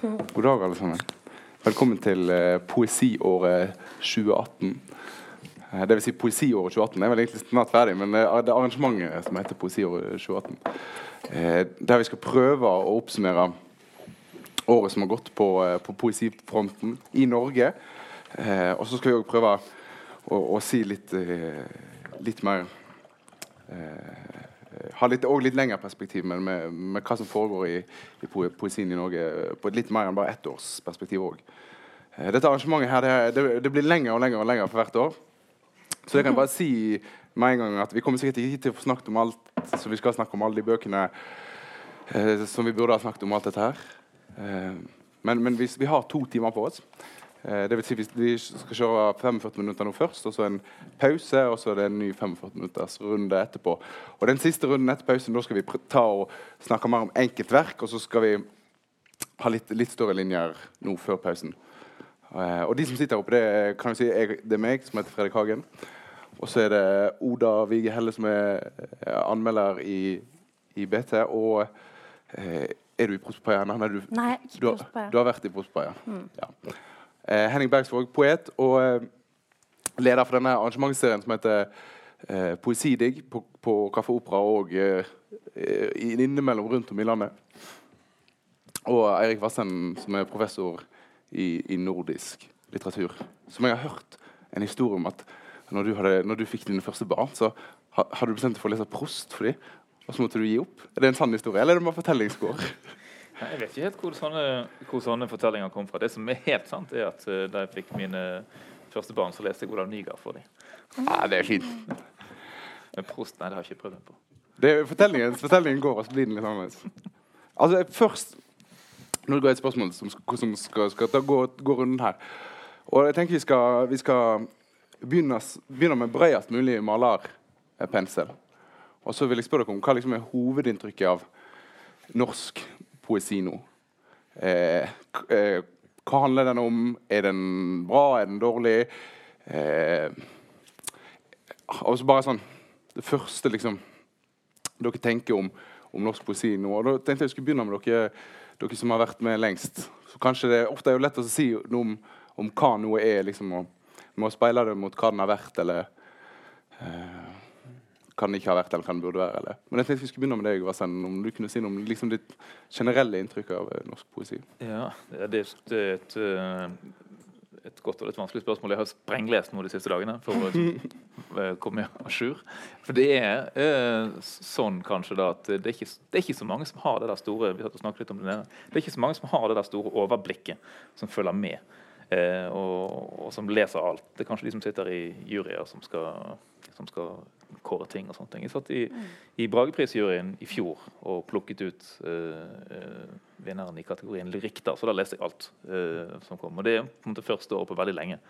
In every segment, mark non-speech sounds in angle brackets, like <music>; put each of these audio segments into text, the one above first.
God dag, alle sammen. Velkommen til eh, poesiåret 2018. Eh, det vil si poesiåret 2018 er vel egentlig snart ferdig, men eh, det er arrangementet som heter Poesiåret 2018. Eh, der vi skal prøve å oppsummere året som har gått på, eh, på poesifronten i Norge. Eh, og så skal vi òg prøve å, å si litt, litt mer eh, ha litt, litt lengre perspektiv men med, med hva som foregår i, i poe- poesien i Norge på et litt mer enn bare ett års perspektiv òg. Dette arrangementet her, det, det, det blir lengre og lengre og lengre for hvert år. Så jeg kan bare si med en gang at vi kommer sikkert ikke til å få snakket om alt så vi skal snakke om alle de bøkene eh, som vi burde ha snakket om alt dette her. Eh, men men vi, vi har to timer på oss eh, det vil si vi, vi skal kjøre 45 minutter nå først, og så en pause, og så er det en ny 45 minutters runde etterpå. Og den siste runden etter pausen, da skal vi ta og snakke mer om enkeltverk, og så skal vi ha litt, litt større linjer nå før pausen. Eh, og de som sitter her oppe, det kan si, jeg, det er meg, som heter Fredrik Hagen. Og så er det Oda Vige Helle, som er eh, anmelder i, i BT. Og eh, er du i Prospaya? Nei, du, Nei, ikke du, har, du har vært i Prospaya. Ja. Eh, Henning Bergsvåg, poet og eh, leder for denne arrangementsserien som heter eh, Poesidigg på, på Kaffe Opera og innimellom rundt om i landet. Og Eirik Vassen, som er professor i, i nordisk litteratur. Som jeg har hørt en historie om at når du, hadde, når du fikk dine første barn, så hadde du bestemt deg for å lese Prost for dem, og så måtte du gi opp. Er det en sann historie, eller er det bare fortellingsgård? Jeg vet ikke helt hvor sånne, hvor sånne fortellinger kom fra. Det som er helt sant, er at uh, da jeg fikk mine første barn, så leste jeg Olav Nygaard for dem. Ja, det er fint. <laughs> Men Prost, nei, det har jeg ikke prøvd på. Det fortellingen, fortellingen går, og så blir den litt annerledes. Altså, først Nå går jeg et spørsmål som, som skal, skal ta, gå, gå runden her. Og jeg tenker vi skal, vi skal begynne, begynne med bredest mulig malerpensel. Og så vil jeg spørre dere om hva liksom er hovedinntrykket av norsk poesi nå. Eh, eh, hva handler den om? Er den bra? Er den dårlig? Eh, og så bare sånn Det første liksom dere tenker om, om norsk poesi nå. Og da tenkte jeg jeg skulle begynne med dere, dere som har vært med lengst. Så kanskje det Ofte er jo lett å si noe om, om hva noe er, liksom, og med å speile det mot hva den har vært, eller eh, den ikke har vært, eller den burde være. Eller. Men jeg tenkte vi skulle begynne med deg, Vassen, om du kunne si noe om liksom, ditt generelle inntrykk av eh, norsk poesi. Ja, det er, et, eh, et godt og litt vanskelig spørsmål. Jeg har sprenglest noe de siste dagene for å eh, komme à jour. For det er eh, sånn kanskje da at det er, ikke, det er ikke så mange som har det der store vi satt og litt om det der, Det er ikke så mange som har det der store overblikket som følger med. Eh, og, og som leser alt. Det er kanskje de som sitter i juryer som skal, som skal kåre ting og sånne ting. Jeg satt i, i Brageprisjuryen i fjor og plukket ut eh, vinneren i kategorien lyrikk. Så da leste jeg alt eh, som kom. Og det er på en måte første år på veldig lenge,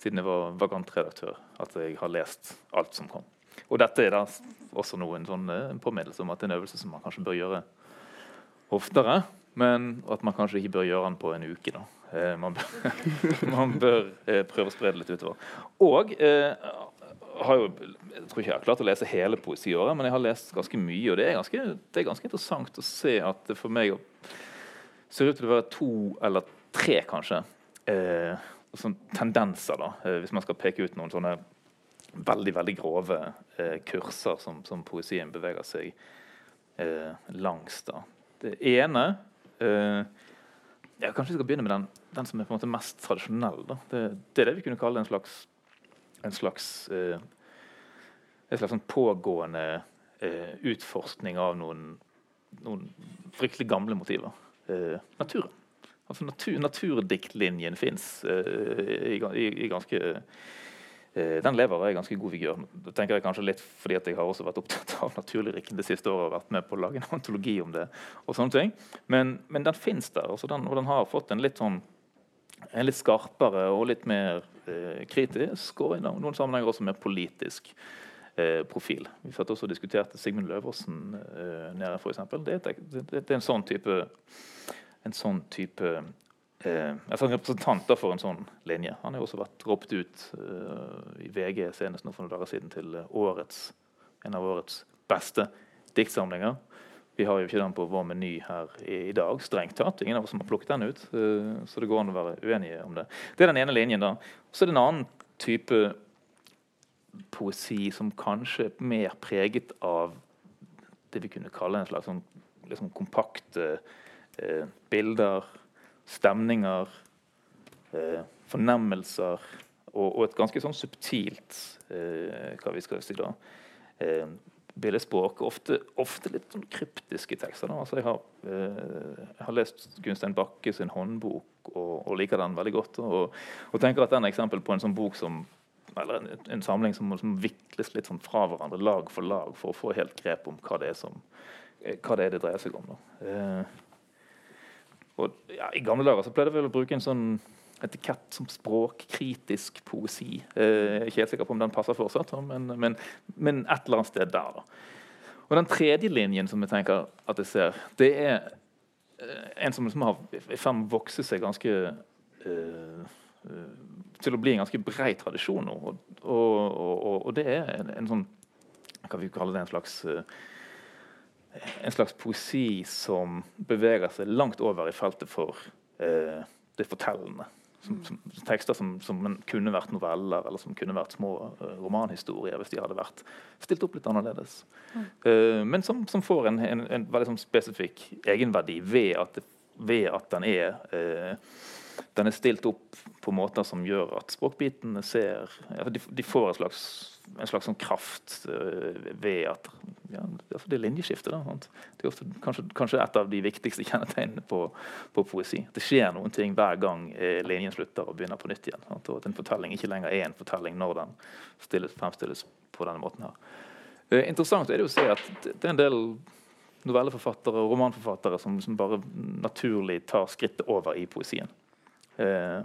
siden jeg var vagantredaktør, at jeg har lest alt som kom. Og dette er da også noe, en sånn påminnelse om at det er en øvelse som man kanskje bør gjøre oftere, men at man kanskje ikke bør gjøre den på en uke. da. Eh, man bør, <laughs> man bør eh, prøve å spre det litt utover. Og eh, har jo, jeg tror ikke jeg har klart å lese hele poesiåret, men jeg har lest ganske mye. Og det er ganske, det er ganske interessant å se at det for meg ser ut til å være to eller tre, kanskje, eh, sånne tendenser, da, eh, hvis man skal peke ut noen sånne veldig veldig grove eh, kurser som, som poesien beveger seg langs. da. Det ene ja, Kanskje vi skal begynne med den, den som er på en måte mest tradisjonell. Det, det er det vi kunne kalle en slags, en slags, eh, en slags sånn pågående eh, utforskning av noen, noen fryktelig gamle motiver. Eh, naturen. Altså natur, Naturdiktlinjen fins eh, i, i, i ganske Eh, Den lever i ganske god vigør. Det tenker jeg kanskje litt fordi at jeg har også vært opptatt av naturlyrikken det siste året og vært med på å lage en antologi om det. og sånne ting. Men, men den fins der, altså den, og den har fått en litt sånn en litt skarpere og litt mer eh, kritisk, og i noen sammenhenger også mer politisk eh, profil. Vi satt også og diskuterte Sigmund Løversen eh, nede, f.eks. Det, det, det er en sånn type en sånn type eh, altså representanter for en sånn linje. Han har jo også vært ropt ut eh, i VG senest nå for noen dager siden til eh, årets, en av årets beste diktsamlinger. Vi har jo ikke den på vår meny her i, dag, strengt tatt. Ingen av oss som har plukket den ut. Så det går an å være uenige om det. Det er den ene linjen. da. Så er det en annen type poesi som kanskje er mer preget av det vi kunne kalle en slags sånn, liksom kompakte eh, bilder, stemninger, eh, fornemmelser. Og, og, et ganske sånn subtilt hva vi skal si da, billedspråk. Ofte, ofte, litt sånn kryptiske tekster. Altså jeg, har, eh, jeg, har, lest Gunstein Bakke sin håndbok og, og, liker den veldig godt. Og, og, tenker at den er eksempel på en sånn bok som eller en, en samling som, som vikles litt sånn fra hverandre, lag for lag, for å få helt grep om hva det er, som, eh, hva det, er det dreier seg om. Eh, og ja, I gamle dager så pleide vi å bruke en sånn etikett som språkkritisk poesi. Eh, ikke helt sikker på om den passer fortsatt, men, men, men et eller annet sted der. Da. Og Den tredje linjen som jeg tenker at jeg ser, det er eh, en som liksom har i ferd med å vokse seg ganske uh, til å bli en ganske brei tradisjon nå. Og, og, og, og det er en, en, sånn Hva vi kaller det? En slags uh, en slags poesi som beveger seg langt over i feltet for uh, det fortellende. Som, som, tekster som, som, kunne vært noveller eller som kunne vært små uh, romanhistorier hvis de hadde vært stilt opp litt annerledes. Mm. Uh, men som, får en, en, en veldig sånn spesifikk egenverdi ved at, ved at den er uh, den er stilt opp på måter som gjør at språkbitene ser de, de, får en slags, en slags sånn kraft uh, ved at ja, Det er linjeskifte. Da, det er ofte, kanskje, kanskje, et av de viktigste <laughs> kjennetegnene på, på, poesi. Det skjer noen ting hver gang eh, linjen slutter og begynner på nytt igjen. Sant? Og at en fortelling ikke lenger er en fortelling når den stilles, fremstilles på denne måten. her. Eh, interessant er det å se at det er en del novelleforfattere og romanforfattere som, som bare naturlig tar skrittet over i poesien. Eh,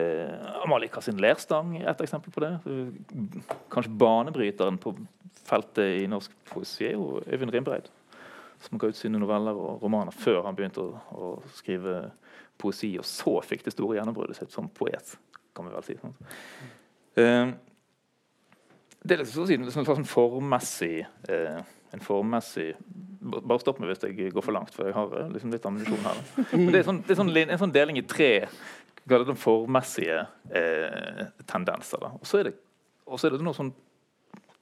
eh, Amalie Kassin Lerstang er et eksempel på det. Kanskje banebryteren på feltet i norsk poesi er jo Øyvind Rimbreid. Som ga ut sine noveller og romaner før han begynte å, å skrive poesi. Og så fikk det store gjennombruddet sitt som poet, kan vi vel si. Eh, det er liksom, en sånn formmessig eh, en formmessig Bare stopp meg hvis jeg går for langt, for jeg har eh, liksom litt ammunisjon her. <laughs> Men det er, sånn, det er sånn, en sånn deling i tre formmessige eh, tendenser. Og så er, er, det noe sånn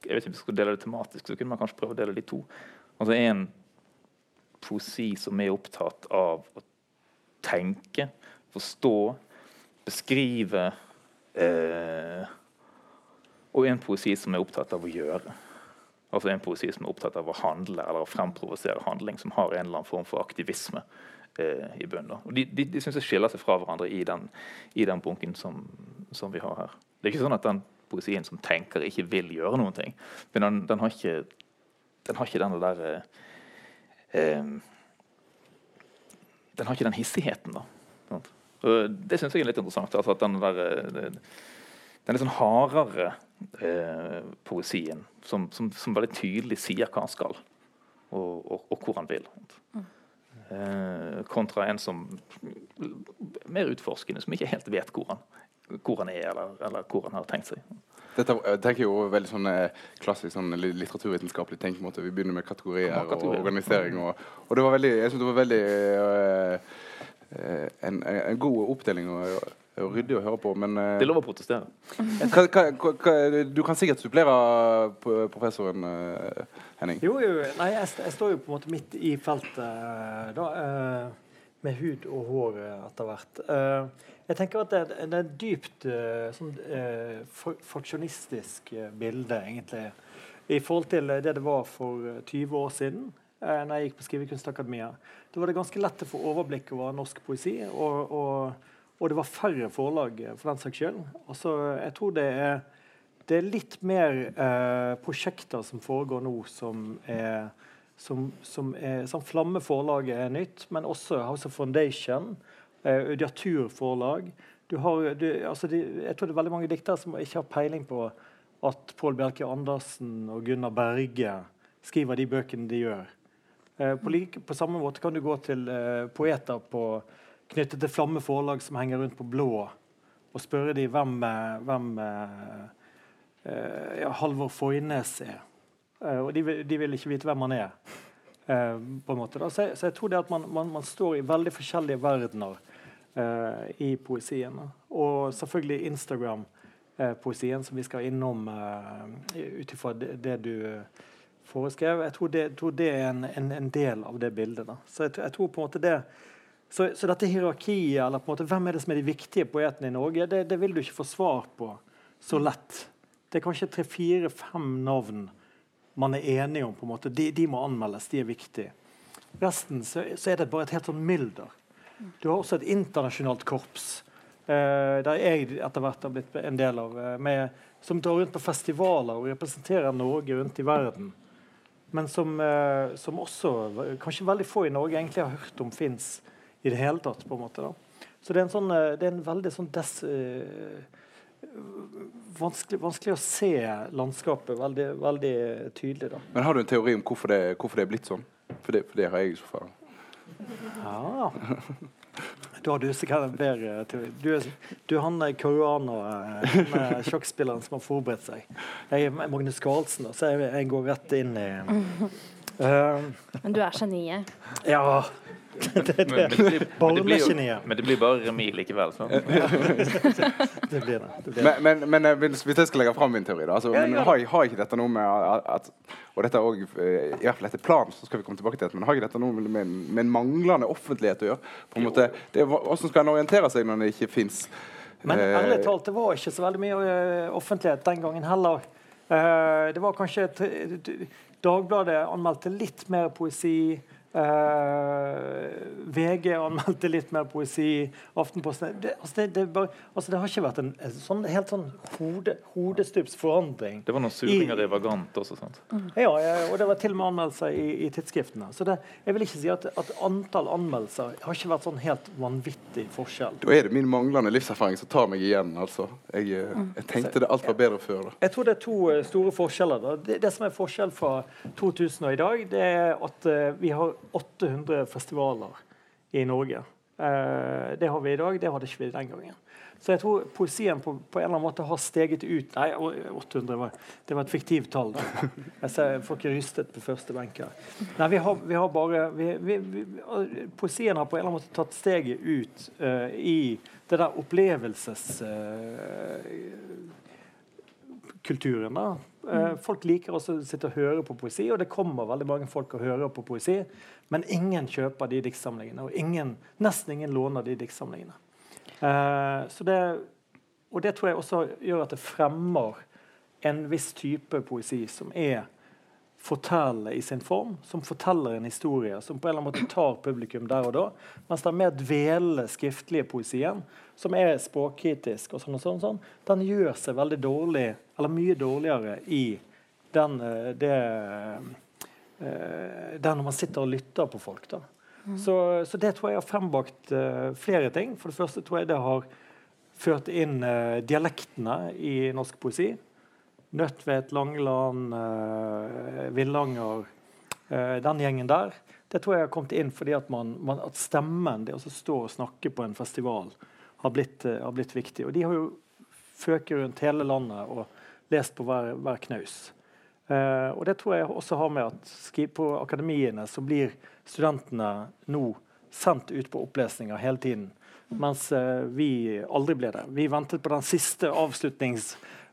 Jeg vet ikke om vi skal dele det tematisk, så kunne man kanskje prøve å dele det i to. Altså en poesi som er opptatt av å tenke, forstå, beskrive eh, Og en poesi som er opptatt av å gjøre. Altså en poesi som er opptatt av å handle eller å fremprovosere handling, som har en eller annen form for aktivisme eh, i bunnen. Og De, de, de synes jeg skiller seg fra hverandre i den, i den bunken som, som, vi har her. Det er ikke sånn at den poesien som tenker, ikke vil gjøre noen ting. Men den, den har ikke den har ikke den der eh, eh, Den har ikke den hissigheten, da. Og det syns jeg er litt interessant. Altså at den der eh, den litt sånn hardere eh, poesien, som, som, som, veldig tydelig sier hva han skal, og, og, og hvor han vil. Mm. Eh, kontra en som mer utforskende, som ikke helt vet hvor han, hvor han er, eller, eller, hvor han har tenkt seg. Dette jeg tenker jo veldig sånn eh, klassisk sånn litteraturvitenskapelig tenkemåte. Vi begynner med kategorier og organisering. Og, og det var veldig, jeg synes det var veldig øh, en, en, god oppdeling. Og, det er jo ryddig å høre på, men uh, Det er lov å protestere. <laughs> hva, hva, hva, du kan sikkert supplere professoren, uh, Henning. Jo, jo. Nei, jeg, jeg, står jo på en måte midt i feltet da, med hud og hår etter hvert. jeg tenker at det, det er et dypt sånn, fraksjonistisk bilde, egentlig, i forhold til det det var for 20 år siden. når jeg gikk på Skrivekunstakademia. Da var det ganske lett å få overblikk over norsk poesi. og, og og det var færre forlag eh, for den saks skyld. Altså, jeg tror det er, det er litt mer eh, prosjekter som foregår nå, som er som, som, er, som Flamme forlag er nytt, men også House of Foundation, eh, Audiatur forlag. Du har, du, altså de, jeg tror det er veldig mange diktere som ikke har peiling på at Pål Bjerke Andersen og Gunnar Berge skriver de bøkene de gjør. Eh, på, like, på, samme måte kan du gå til eh, poeter på knyttet til Flamme forlag som henger rundt på blå, og spørre dem hvem, hvem uh, ja, Halvor Foynes er. Og de, de, vil ikke vite hvem han er. Eh, på en måte. Så, jeg, så jeg tror det at man, man, man står i veldig forskjellige verdener eh, i poesien. Og selvfølgelig Instagram-poesien, som vi skal innom uh, ut ifra det, det du eh, foreskrev. Jeg tror det, tror det er en, en, en del av det bildet. da. Så jeg, jeg tror på en måte det så, så, dette hierarkiet, eller på en måte, hvem er det som er de viktige poetene i Norge, det, det vil du ikke få svar på så lett. Det er kanskje tre-fire-fem navn man er enige om. på en måte. De, de, må anmeldes, de er viktige. Resten så, så, er det bare et helt sånn mylder. Du har også et internasjonalt korps, eh, der jeg etter hvert har blitt en del av, eh, med, som drar rundt på festivaler og representerer Norge rundt i verden. Men som, eh, som også kanskje veldig få i Norge egentlig har hørt om fins i det hele tatt. på en måte da. Så det er en, sånn, eh, det er en veldig sånn des, uh, vanskelig, vanskelig, å se landskapet veldig, veldig, tydelig. da. Men Har du en teori om hvorfor det, hvorfor det er blitt sånn? For det, for det har jeg i så fall. Ja. <laughs> Da har du sikkert en bedre teori. Du, du er han koreaner, med sjokkspilleren som har forberedt seg. Jeg er Magnus Carlsen, så jeg, jeg går rett inn i uh, <laughs> Men du er geniet? Ja det, det, men, men, det, men, det blir, men det blir bare remis likevel. Sånn. <laughs> det blir det. det, blir Men, men, eh, hvis jeg skal legge fram min teori, da altså, men har, har, ikke dette noe med at og dette er også, eh, i hvert fall etter planen, så skal vi komme tilbake til det, men har ikke dette noe med, med en manglende offentlighet å gjøre? På en måte, det er, Hvordan skal en orientere seg når det ikke fins Men eh, ærlig talt, det var ikke så veldig mye offentlighet den gangen heller. Det var kanskje Dagbladet anmeldte litt mer poesi. Uh, VG anmeldte litt mer poesi. Aftenposten det, altså det, det, bare, altså det, har ikke vært en, en sånn, helt sånn hode, hodestups forandring. Det var noen suringer i Vagant også, sant? Mm. Ja, ja, og det var til og med anmeldelser i, i tidsskriftene. Så jeg vil ikke si at, at, antall anmeldelser har ikke vært sånn helt vanvittig forskjell. Da er det min manglende livserfaring som tar meg igjen, altså. Jeg, eh, mm. jeg tenkte det alt var bedre før. Da. Jeg tror det er to uh, store forskjeller. Da. Det, det, som er forskjell fra 2000 og i dag, det er at uh, vi har 800 festivaler i Norge. Eh, det har vi i dag, det hadde ikke vi den gangen. Så jeg tror poesien på, på en eller annen måte har steget ut Nei, 800 var, det var et fiktivt tall. Jeg ser Folk er rystet på første benk her. Nei, vi har, vi har bare vi, vi, Poesien har på en eller annen måte tatt steget ut uh, i det der opplevelses... Uh, kulturen. da. Mm. Folk liker også å sitte og høre på poesi, og det kommer veldig mange folk og hører på poesi. Men ingen kjøper de diktsamlingene, og ingen, nesten ingen låner de diktsamlingene. Uh, så det, og det tror jeg også gjør at det fremmer en viss type poesi som er fortellende i sin form, som forteller en historie, som på en eller annen måte tar publikum der og da. Mens den mer dvelende skriftlige poesien, som er språkkritisk, og sånn og sånn, sånn, den gjør seg veldig dårlig, eller mye dårligere i den, eh, det Eh, der når man sitter og lytter på folk. da. Mm. Så, så, det tror jeg har frembakt uh, flere ting. For det første tror jeg det har ført inn dialektene i norsk poesi. Nødtvedt, Langeland, uh, Villanger, den gjengen der. Det tror jeg har kommet inn fordi at, man, man, at stemmen, det å stå og snakke på en festival, har blitt, har blitt viktig. Og de har jo føket rundt hele landet og lest på hver, hver knaus. Uh, og det tror jeg også har med at på akademiene så blir studentene nå sendt ut på opplesninger hele tiden. Mens uh, vi aldri ble det. Vi ventet på den siste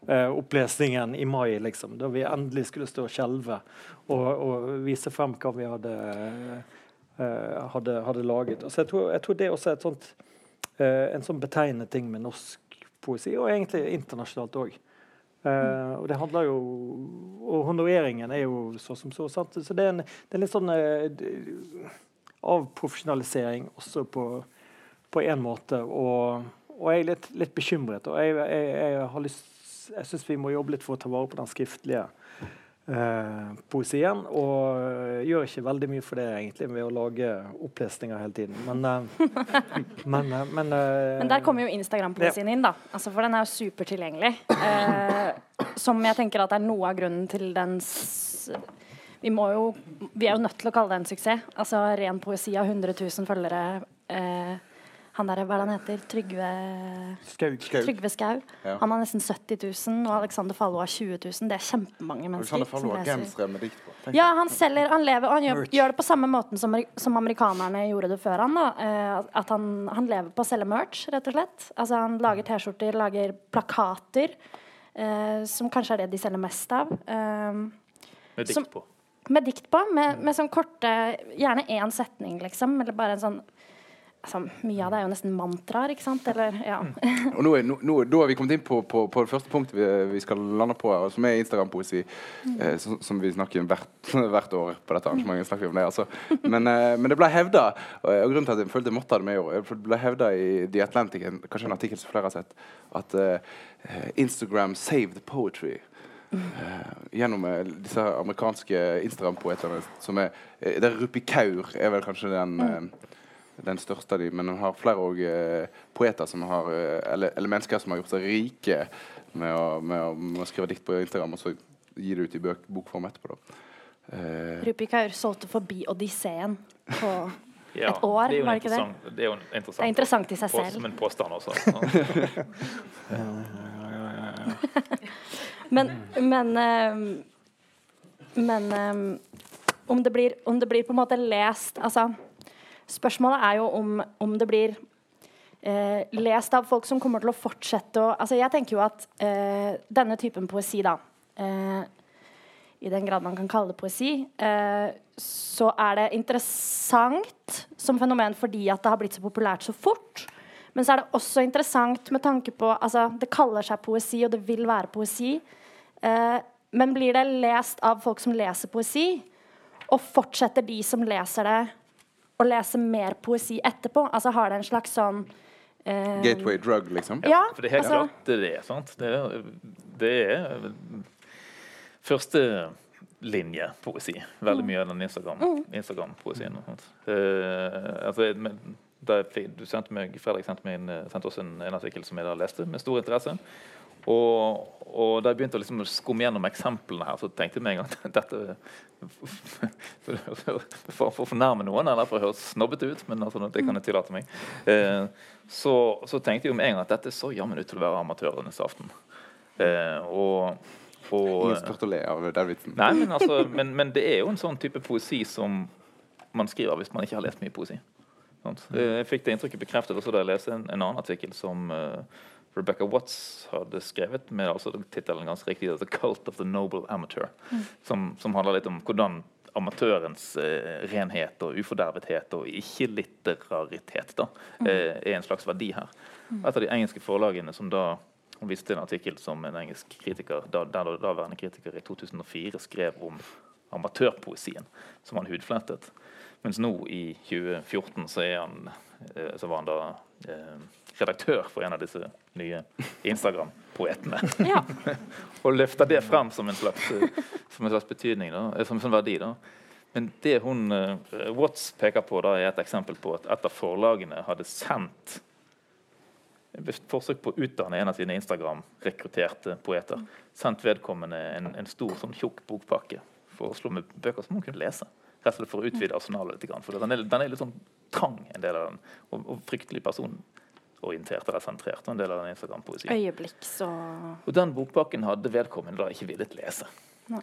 avslutningsopplesningen opplesningen i mai, liksom, da vi endelig skulle stå og skjelve og, og, vise frem hva vi hadde, hadde, hadde laget. Så jeg tror, jeg tror, det også er sånt, en sånn betegnende ting med norsk poesi, og egentlig internasjonalt òg. Uh, og det handler jo Og honoreringen er jo så som så. Sant? Så det er en, det er litt sånn uh, avprofesjonalisering også på, på en måte. Og, og jeg er litt, litt bekymret. Og jeg, jeg, jeg, har lyst jeg syns vi må jobbe litt for å ta vare på den skriftlige eh, poesien. Og eh, gjør ikke veldig mye for det egentlig ved å lage opplesninger hele tiden. Men, eh, men, eh, men, eh, men der kommer jo Instagram-poesien inn, da. Altså, for den er jo supertilgjengelig. Eh, som jeg tenker at er noe av grunnen til dens vi, jo, vi er jo nødt til å kalle det en suksess. Altså Ren poesi av 100 000 følgere han der, hva er det han heter? Trygve Skaug. Trygve Skau. Ja. Han har nesten 70 000, og Alexander Fallo har 20 000. Det er kjempemange mennesker. Alexander Fallo har gensere med dikt på. Tenk Ja, han selger, han lever, og han gjør, gjør det på samme måten som, som amerikanerne gjorde det før han. da. Eh, at han, han lever på å selge merch, rett og slett. Altså Han lager T-skjorter, lager plakater, eh, som kanskje er det de selger mest av. Eh, Med Som- dikt på. med dikt på, med, med sånn korte Gjerne én setning, liksom. Eller bare en sånn altså, Mye av det er jo nesten mantraer, ikke sant? Eller, ja. <laughs> Og nå er, nå, nå, da har vi kommet inn på, på, på det første punktet vi, vi skal lande på, her, som er Instagram-poesi. Eh, som, som vi snakker om hvert, <laughs> hvert år på dette arrangementet. snakker vi om det, altså. men, eh, men det ble hevda, og og grunnen til at jeg følte jeg måtte ha det med i år, det ble hevda i The Atlantic, en- kanskje en artikkel som flere har sett, at eh, Instagram saved poetry. Uh, gjennom uh, disse amerikanske Instagram-poetene som er eh, det er Rupi Kaur er vel kanskje den den største av dem, men han har flere og, eh, poeter som har, eh, eller, eller mennesker som har gjort seg rike med å, med, å, med å skrive dikt på Instagram og så gi det ut i bøk, bokform etterpå. Da. Eh, Rupi Kaur solgte forbi Odysseen på <laughs> Ja, Et år, det var det ikke det? Det er jo interessant, Det er interessant i seg selv. Som en påstand også. <laughs> Men, men, um, men um, om, det blir, om det blir på en måte lest altså, Spørsmålet er jo om, om det blir eh, lest av folk som kommer til å fortsette å altså Jeg tenker jo at eh, denne typen poesi, da eh, I den grad man kan kalle det poesi, eh, så er det interessant som fenomen fordi at det har blitt så populært så fort. Men så er det også interessant med tanke på altså, Det kaller seg poesi, og det vil være poesi. Eh, men blir det lest av folk som leser poesi, og fortsetter de som leser det, å lese mer poesi etterpå? Altså har det en slags sånn eh, gateway drug, liksom. Ja, For det er helt altså, klart det er det. sant? Det er, det er førstelinjepoesi. Veldig Mm. mye av den Instagram- Instagram-poesien. Eh, altså, men da du sendte meg, Fredrik sendte, meg en, eh, sendte oss en, en artikkel som jeg da leste med stor interesse. Og, og da jeg begynte å liksom skumme gjennom eksemplene her, så tenkte jeg med en gang at <laughs> dette For å fornærme noen, eller for å høres snobbete ut, men altså, det kan jeg tillate meg, eh, så, så tenkte jeg med en gang at dette så jammen ut til å være amatørenes aften. Eh, og, og Ingen spurte å le av den vitsen. Nei, men, altså, men, men det er jo en sånn type poesi som man skriver hvis man ikke har lest mye poesi. Sant? Eh, Jeg fikk det inntrykket bekreftet også da jeg leste en, en annen artikkel som eh, Rebecca Watts hadde skrevet, med altså tittelen ganske riktig 'The Cult of the Noble Amateur', som, som handler litt om hvordan amatørens eh, renhet og ufordervethet og ikke-litteraritet da, eh, er en slags verdi her. Et av de engelske forlagene som da hun viste en artikkel som en engelsk kritiker, da, der daværende kritiker i 2004 skrev om amatørpoesien, som han hudflettet. Mens nå i 2014 så, han, eh, så var han da eh, redaktør for en av disse nye Instagram-poetene. <laughs> ja. <laughs> Og løfter det frem som en slags, eh, som en slags betydning, da, eh, som en verdi. da. Men det hun eh, Watts peker på, da, er et eksempel på at et av forlagene hadde sendt et forsøk på å utdanne en av sine Instagram-rekrutterte poeter. Sendt vedkommende en, en stor, sånn tjukk bokpakke for å slå med bøker som hun kunne lese. Rett og slett for å utvide arsenalet litt. For den er, den er litt sånn trang, en del av den. Og, og fryktelig personorientert eller sentrert, en del av den Instagram-poesien. Øyeblikk, så... Og den bokpakken hadde vedkommende da ikke villet lese.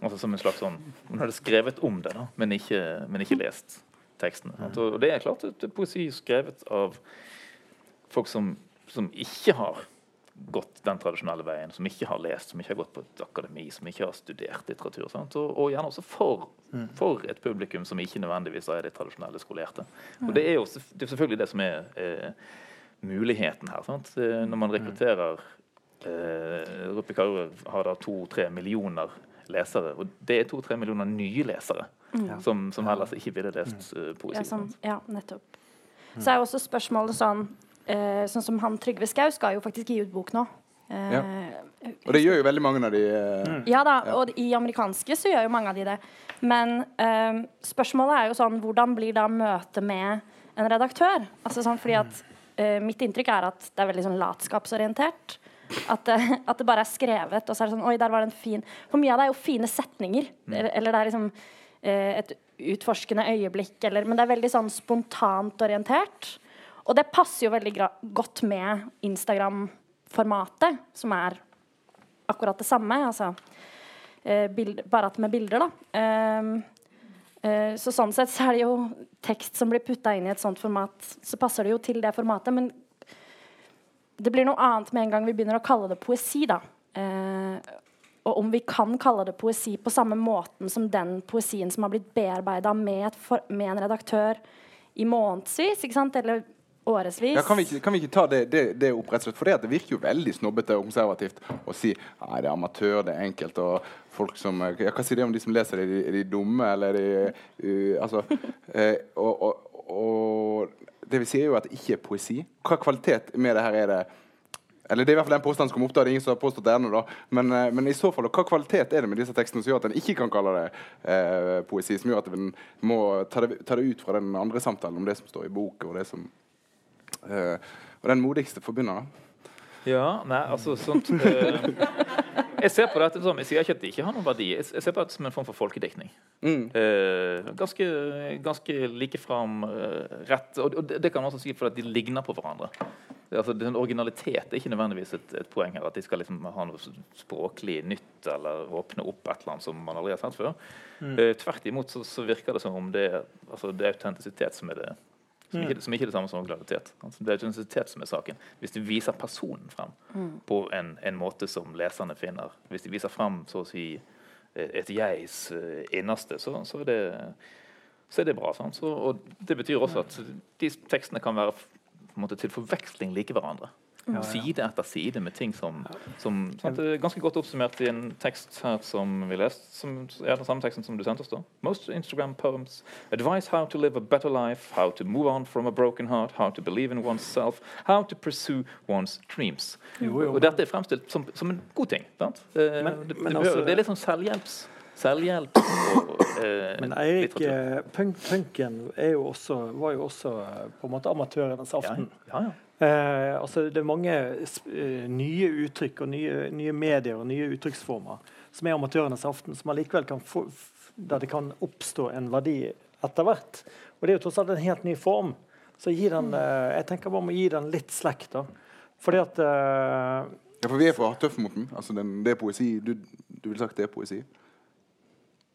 Altså som en slags sånn, Hun hadde skrevet om det, da, men ikke, men ikke lest tekstene. sant? Og det er klart at det er poesi skrevet av folk som, som ikke har gått den tradisjonelle veien, som ikke har lest, som ikke har gått på et akademi, som ikke har studert litteratur. Sant? Og, og gjerne også for, for et publikum som ikke nødvendigvis er det tradisjonelle skolerte. Og det er jo det er selvfølgelig det som er eh, muligheten her. Sant? Eh, Når man rekrutterer eh, Rupi Kaur har da to-tre millioner lesere, og det er to-tre millioner nye lesere som, som ellers ikke ville lest eh, poesi. ja, sånn, ja, nettopp. Så er jo også spørsmålet sånn eh, Sånn som han Trygve Skau skal jo faktisk gi ut bok nå. Eh, Og det gjør jo veldig mange av de eh, Ja da, og i amerikanske så gjør jo mange av de det. Men spørsmålet er jo sånn Hvordan blir da møtet med en redaktør? Altså sånn fordi at eh, Mitt inntrykk er at det er veldig sånn latskapsorientert. At det, <laughs> at det bare er skrevet, og så er det sånn Oi, der var det en fin For mye av det er jo fine setninger. Eller, eller det er liksom eh, et utforskende øyeblikk, eller Men det er veldig sånn spontant orientert. Og det passer jo veldig godt med Instagram-formatet, som er akkurat det samme. Altså, eh, bild, bare at med bilder, da. Ehm, eh, så sånn sett så er det jo tekst som blir putta inn i et sånt format, så passer det jo til det formatet. Men det blir noe annet med en gang vi begynner å kalle det poesi, da. Eh, og om vi kan kalle det poesi på samme måten som den poesien som har blitt bearbeida med, med en redaktør i månedsvis, ikke sant? eller årevis. Ja, kan, vi ikke, kan vi ikke ta det, det, det opp rett og slett? For det, virker jo veldig snobbete og konservativt å si nei, det er amatør, det er enkelt. og folk som, ja, Hva sier det om de som leser det? Er de, er de dumme, eller er de uh, altså, <laughs> eh, og, og, og det vi sier jo at det ikke er poesi. Hva kvalitet med det her er det? Eller Det er i hvert fall den påstanden som kom opp. da, det er ingen som har påstått det ennå. da. Men, eh, men i så fall, hva kvalitet er det med disse tekstene som gjør at en ikke kan kalle det eh, poesi? Som gjør at en må ta det, ta det ut fra den andre samtalen om det som står i boka, og det som eh, Og den modigste forbinder, da. Ja, nei, altså sånt uh, Jeg ser på det som Jeg sier ikke at det ikke har noen verdi. Jeg, jeg ser på det som en form for folkediktning. Mm. Uh, ganske ganske likefram uh, rett. Og, og det, det kan man også si fordi de ligner på hverandre. Altså, den originalitet er ikke nødvendigvis et, et poeng her. At de skal liksom ha noe språklig nytt eller åpne opp et eller annet som man aldri har sett før. Eh, tvert imot så, så virker det som om det, altså, det er autentisitet som er det som ikke, som ikke er det samme som originalitet. Altså, det er autentisitet som er saken. Hvis du viser personen frem på en, en måte som leserne finner, hvis de viser frem så å si eh, et jegs eh, innerste, så, så, er det, så er det bra. Sant? Så, og det betyr også at de tekstene kan være måte, til forveksling like hverandre. Ja. Side etter side med ting som, som sant? Det er ganske godt oppsummert i en tekst her som vi leste, som er den samme teksten som du sendte oss. da. Most Instagram poems advise how to live a better life, how to move on from a broken heart, how to believe in oneself, how to pursue one's dreams. Jo, jo, og dette er fremstilt som, som en god ting. Sant? Eh, Men- det, men det, altså- det er litt sånn selvhjelps. Selvhjelp og eh, Men Eirik, eh, punk, punken jo også, var jo også eh, på en måte amatørenes Ja, aften. ja, ja. Eh, altså det er mange eh, nye uttrykk og nye, nye medier og nye uttrykksformer som er amatørenes aften, som allikevel kan få, der det kan oppstå en verdi etter hvert. Og det er jo tross alt en helt ny form. Så gi den, eh, jeg tenker bare om å gi den litt slekk, da. Fordi at eh, Ja, for vi er for tøffe mot den. Altså, den, det er poesi. Du, du ville sagt det er poesi?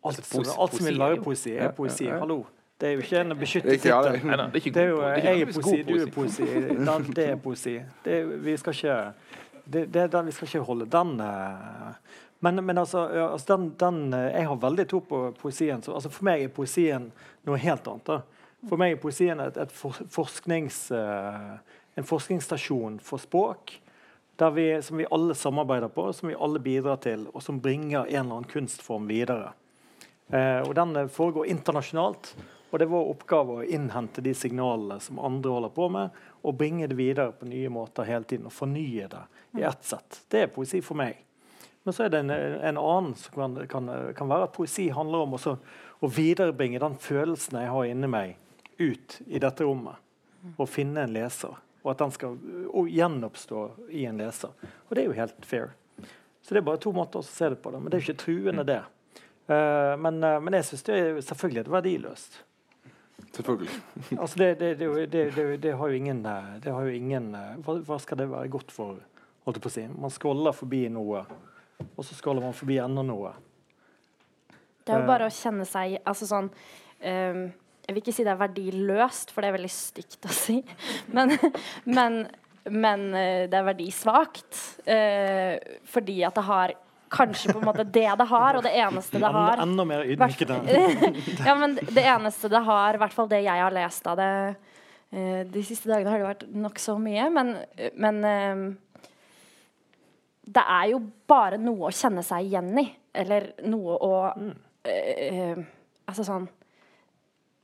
alt, alt som vil poesi er være poesi, Ja, er poesi. ja, ja. Hallo. Det er jo ikke en Det beskyttet tittel. Nei, det Det er jo, jeg er poesi, du er poesi. Det er poesi. Det, vi skal ikke det, det, er den, Vi skal ikke holde den eh, Men, men altså, altså den, den, eh, jeg har veldig tro på poesien. Så, altså for meg er poesien noe helt annet. da. For meg er poesien et, et for, forsknings, eh, en forskningsstasjon for språk der vi, som vi alle samarbeider på, som vi alle bidrar til, og som bringer en eller annen kunstform videre. Eh, og Den foregår internasjonalt. Og det er vår oppgave å innhente de signalene som andre holder på med, og bringe det videre på nye måter hele tiden. Og fornye det i ett sett. Det er poesi for meg. Men så er det en, en annen som kan, kan, kan være at poesi handler om også å viderebringe den følelsen jeg har inni meg, ut i dette rommet. Og finne en leser. Og at den skal gjenoppstå i en leser. Og det er jo helt fair. Så det er bare to måter å se det på. det, Men det er ikke truende, det. Uh, men, uh, men jeg syns det er selvfølgelig er verdiløst. Selvfølgelig. <laughs> Altså det, det, det, det, det, det har jo ingen, eh, det har jo ingen eh, hva, hva skal det være godt for? holdt jeg på å si? Man skåler forbi noe, og så skåler man forbi enda noe. Det er jo bare å kjenne seg Altså sånn um, Jeg vil ikke si det er verdiløst, for det er veldig stygt å si. <laughs> Men, men, men eh, det er verdisvakt. eh, fordi at det har kanskje på en måte det det har, og det eneste det har enda mer ydmykende. <laughs> ja, men det eneste det har, i hvert fall det jeg har lest av det eh, De siste dagene har det vært nokså mye, men, men eh, Det er jo bare noe å kjenne seg igjen i. Eller noe å eh, eh, Altså sånn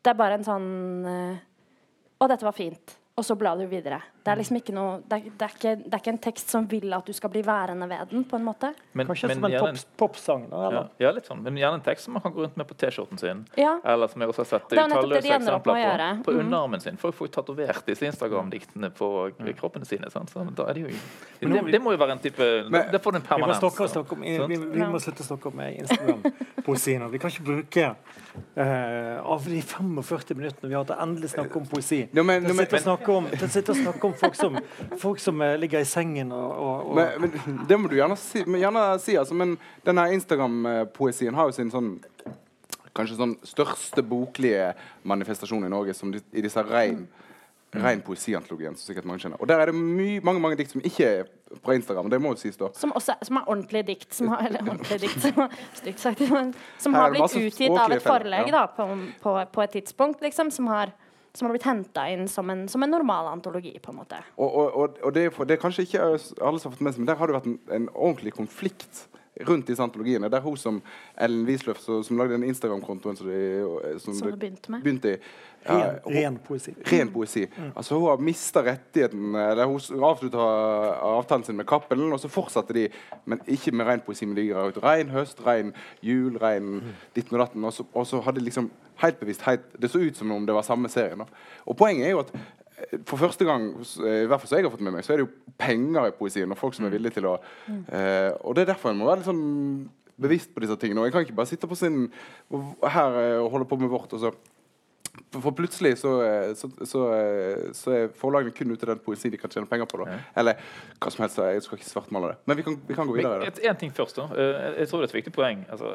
Det er bare en sånn Å, dette var fint. Og så blar du videre. Det er liksom ikke noe det er, det, er ikke, det er ikke en tekst som vil at du skal bli værende ved den, på en måte. Men, Kanskje men som en gjerne pop, popsang. ja, ja, litt sånn. Men gjerne en tekst som man kan gå rundt med på T-skjorten sin. Ja. Eller som jeg også har sett Det er det å eksempler på, på Mhm. underarmen sin. Folk får jo tatovert disse Instagram-diktene på kroppene sine. Sant? Så da er det, jo, Men det, må det må jo være en type Men- Det får en Vi permanens. da. vi, vi, vi må slutte å snakke om Instagram-poesi. Vi kan ikke bruke uh, av de 45 minuttene vi har til endelig snakke om poesi. No, men, Vi ja, men, snakke om, til å sitte og snakke om folk som, folk som eh, ligger i sengen og, og, og Men, men det må du gjerne si. Men, gjerne si altså, men denne Instagram-poesien har jo sin sånn Kanskje sånn største boklige manifestasjon i Norge som de, i disse rein Rein poesiantologien, som sikkert mange kjenner. Og der er det my, mange mange dikt som ikke er fra Instagram. Det må jo sies da. Som også som er ordentlige dikt. Som har, eller ordentlige dikt, som, stygt sagt, men som har blitt utgitt av et forlegg ja. da, på, på, på et tidspunkt, liksom, som har, som har blitt henta inn som en, som en normal antologi, på en måte. Og, og, og, det, det er kanskje ikke alle som har fått med seg, men der har det vært en, en ordentlig konflikt rundt disse antologiene. Der hun som Ellen Wisløff, som, som lagde den Instagram-kontoen som, de, som Som det det begynte med. begynte i ja, ren, hun- ren poesi. Ren poesi. Altså Hun har mista rettigheten Eller hun avslutta avtalen sin med Cappelen, og så fortsatte de, men ikke med ren poesi. Men de gir ut rein høst, rein jul, rein ditten og datten. Og så, og så hadde de liksom helt bevisst helt, Det så ut som om det var samme serien. Da. Og poenget er jo at for første gang, eh, i hvert fall som jeg har fått med meg, så er det jo penger i poesien. Og folk som er villige til å eh, Og det er derfor en må være litt sånn bevisst på disse tingene. Og jeg kan ikke bare sitte på sin her eh, og holde på med vårt, og så for plutselig så, eh, så, så, eh, så er forlagene kun ute den poesien de kan tjene penger på. Da. Eller hva som helst. Jeg skal ikke svartmale det. Men vi kan, vi kan gå videre. Men en ting først, da. Eh, Jeg tror det er et viktig poeng. Altså,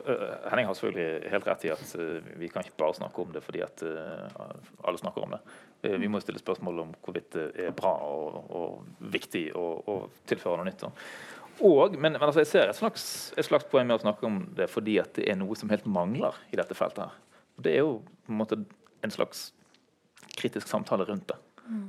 Henning har selvfølgelig helt rett i at vi kan ikke bare snakke om det fordi at alle snakker om det. Vi må stille spørsmål om hvorvidt det er bra og, og viktig og, og tilfører noe nytt. da. Og, men, men altså, jeg ser et slags, et slags poeng med å snakke om det fordi at det er noe som helt mangler i dette feltet. her. Det er jo på en måte en slags kritisk samtale rundt det.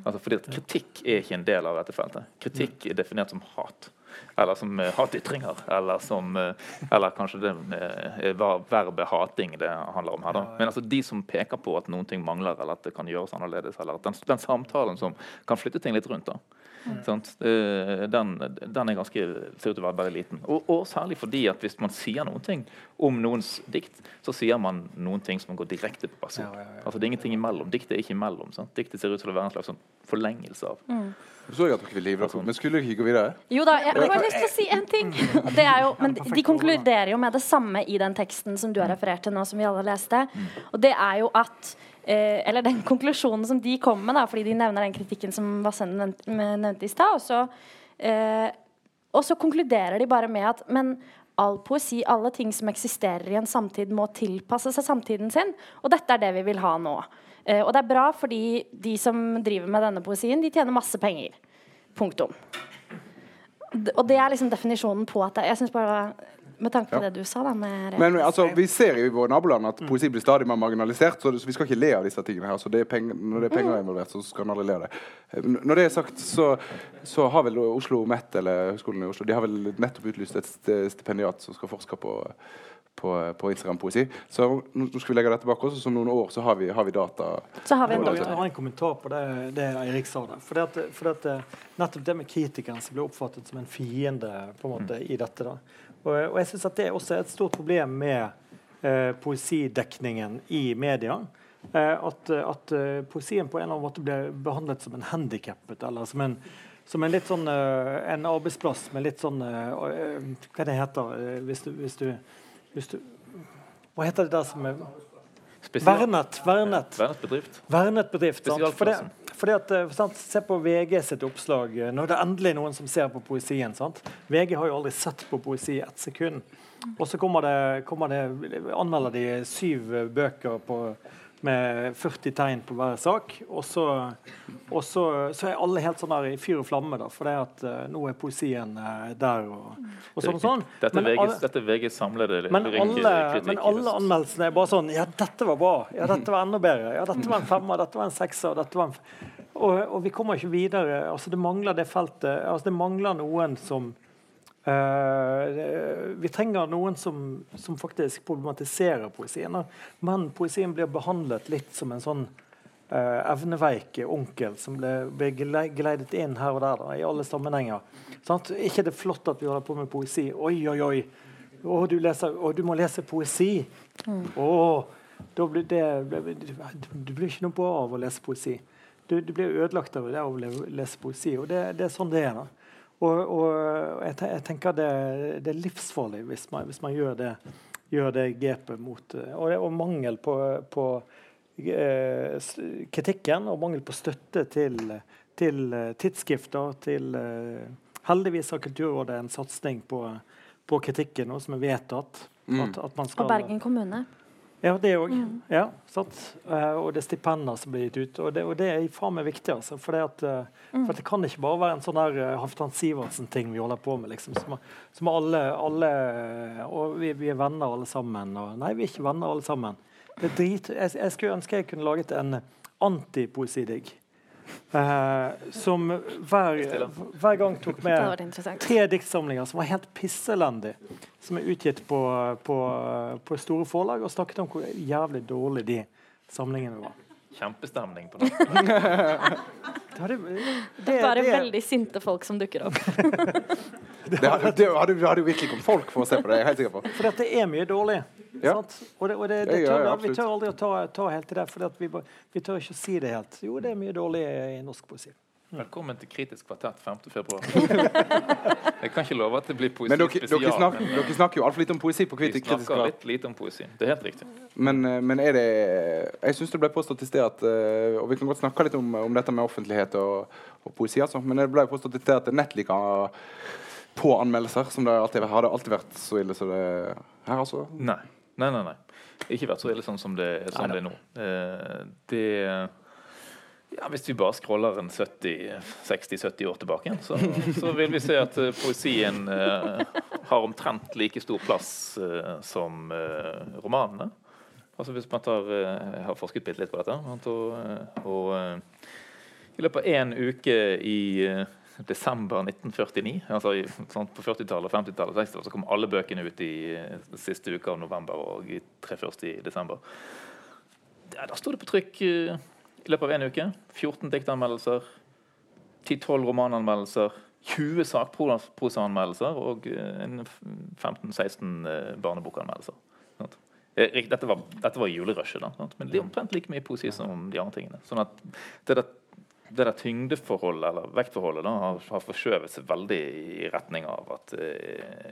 Altså fordi at Kritikk er ikke en del av dette feltet. Kritikk er definert som hat. Eller som uh, hatytringer. Eller som uh, Eller kanskje det uh, verbet hating det handler om her. da. Men altså de som peker på at noen ting mangler, eller at det kan gjøres annerledes, eller at den, den samtalen som kan flytte ting litt rundt, da. Sant? Eh, Den, den er ganske ser ut til å være bare liten. Og, og særlig fordi at hvis man sier noen ting om noens dikt, så sier man noen ting som går direkte på person. Ja, ja, ja. Altså Det er ingenting imellom. Diktet er ikke imellom. Sant? Diktet ser ut til å være en slags sånn forlengelse av. mm. så jeg at dere ville hive. Men skulle dere ikke gå videre? Jo da, jeg har bare lyst til å si en ting. Det er jo, men de, de konkluderer jo med det samme i den teksten som du har referert til nå, som vi alle leste. Og det er jo at eh, Eller den konklusjonen som de kom med, da, fordi de nevner den kritikken som Vassenden nevnte, nevnte i stad. Og, eh, og så konkluderer de bare med at Men all poesi, alle ting som eksisterer i en samtid, må tilpasse seg samtiden sin. Og dette er det vi vil ha nå. Eh, og det er bra fordi de som driver med denne poesien, de tjener masse penger. Punktum. Og det er liksom definisjonen på at Jeg synes bare Med tanke på Ja. det du sa, da Men altså, vi ser jo i våre naboland at poesi blir stadig mer marginalisert, så det- så vi skal ikke le av disse tingene her. Så det er penger, når det er penger involvert, så skal en aldri le av det. Når det er sagt, så, så har vel Oslo Met, eller Høgskolen i Oslo, de har vel nettopp utlyst et stipendiat som skal forske på på, på Instagram-poesi. Så nå skal vi legge dette bak oss, og om noen år så har vi, har vi data. Så har vi en data. Jeg har en kommentar på det, det Eirik sa der. For det, at, for det, at, eh, nettopp det med kritikeren som blir oppfattet som en fiende på en måte i dette. da. Og, og jeg syns at det også er et stort problem med eh, poesidekningen i media. Eh, at at eh, poesien på en eller annen måte blir behandlet som en handikappet, eller som en som en litt sånn uh, en arbeidsplass med litt sånn uh, uh, Hva det heter hvis du, hvis du, hvis du Hva heter det der som er Vernet. Vernet. Vernet bedrift. Vernet bedrift. Sant? For det, Spesialklassen. fordi at, eh, sant? Se på VG sitt oppslag. Nå er det endelig noen som ser på poesien. Sant? VG har jo aldri sett på poesi i ett sekund. Og så kommer det, kommer det, anmelder de syv eh, bøker på, med 40 tegn på hver sak. Og så, og så, så er alle helt sånn i fyr og flamme, da, for det at uh, nå er poesien uh, der. Og, og sånn og sånn. Dette er Men VGs, alle- dette er VGs samlede men alle, men alle anmeldelsene er bare sånn Ja, dette var bra. Ja, dette var enda bedre. Ja, dette var en femmer. Dette var en sekser. Dette var en og, og vi kommer ikke videre. Altså, det mangler det feltet. Altså, det mangler noen som det- Vi trenger noen som, som faktisk problematiserer poesien. Men poesien blir behandlet litt som en sånn uh, evneveik onkel som ble, ble geleidet inn her og der da, i alle sammenhenger. Sant? ikke det flott at vi holder på med poesi? Oi, oi, oi. Å, du, leser, du må lese poesi. Å, da blir det, du blir ikke noe bra av å lese poesi. Du, du blir ødelagt av det av å lese poesi. Og det, det er sånn det er. da. Og, og jeg, jeg tenker det, det er livsfarlig hvis man, hvis man gjør, det, gjør det grepet mot eh, og, det, og mangel på, på eh, kritikken og mangel på støtte til, til eh, tidsskrifter. Til, eh, heldigvis har Kulturrådet en satsing på, på kritikken nå, som er vedtatt. Mm. At, at man skal, Og Bergen kommune. Ja, det òg. Mm. Ja? Eh, og det er stipender som blir gitt ut. Og det, og det er faen meg viktig. Altså, for, det at, eh, Mm. for det kan ikke bare være en sånn der uh, Halvdan Sivertsen-ting vi holder på med. liksom, Som, som alle, alle Og vi, vi er venner alle sammen. Og, nei, vi er ikke venner alle sammen. Det er drit, jeg, jeg skulle ønske jeg kunne laget en antipoesidigg. Eh, som hver, hver gang tok med tre diktsamlinger som var helt pisselendige. Som er utgitt på, på, på store forlag, og snakket om hvor jævlig dårlig de samlingene var. Kjempestemning på <laughs> det. Det, det, det, Bare det, veldig sinte folk som dukker opp. Det hadde, det hadde, det hadde jo virkelig kommet folk for å se på det. jeg er helt sikker på. for dette er mye dårlig. Ja. Sant? Og, det, og det, det Ja, ja, vi tør aldri å ta, ta helt til det, for vi, vi tør ikke å si det helt. Jo, det er mye dårlig i norsk poesi. Velkommen til Kritisk kvartett 5. februar. <laughs> Jeg kan ikke love at det blir poesi Men dere, spesial. dere, snakker, men, eh, dere snakker jo altfor lite om poesi på vi kvartett. Vi snakker litt lite om poesi. Det er helt riktig. Men, eh, men er det Jeg syns det ble påstått i sted at eh, Og vi kan godt snakke litt om, om dette med offentlighet og, og poesi, altså. Men det ble påstått i sted at det nett liker på anmeldelser, som det alltid har det alltid vært så ille som det er her, altså. Nei. Nei, nei, nei. Ikke vært så ille sånn som det, som det er nå. Eh, det ja, Hvis vi bare scroller en 60-70 år tilbake, igjen, så, så vil vi se at uh, poesien uh, har omtrent like stor plass uh, som romanene. Altså hvis man tar, Jeg har forsket bitte litt på dette. Og, og i løpet av én uke i desember 1949, altså sånn på 40-tallet, 50-tallet, 60-tallet, så kom alle bøkene ut i eh, siste uke av november og i tre første i desember. Ja, da sto det på trykk eh, i løpet av én uke. 14 diktanmeldelser, 10-12 romananmeldelser, 20 sakprosaanmeldelser og eh, 15-16 eh, barnebokanmeldelser. Dette var, dette var julerushet, men det er omtrent like mye poesi som de andre tingene. Sånn at det der, det der tyngdeforholdet, eller vektforholdet, da, har, har forskjøvet seg veldig i retning av at det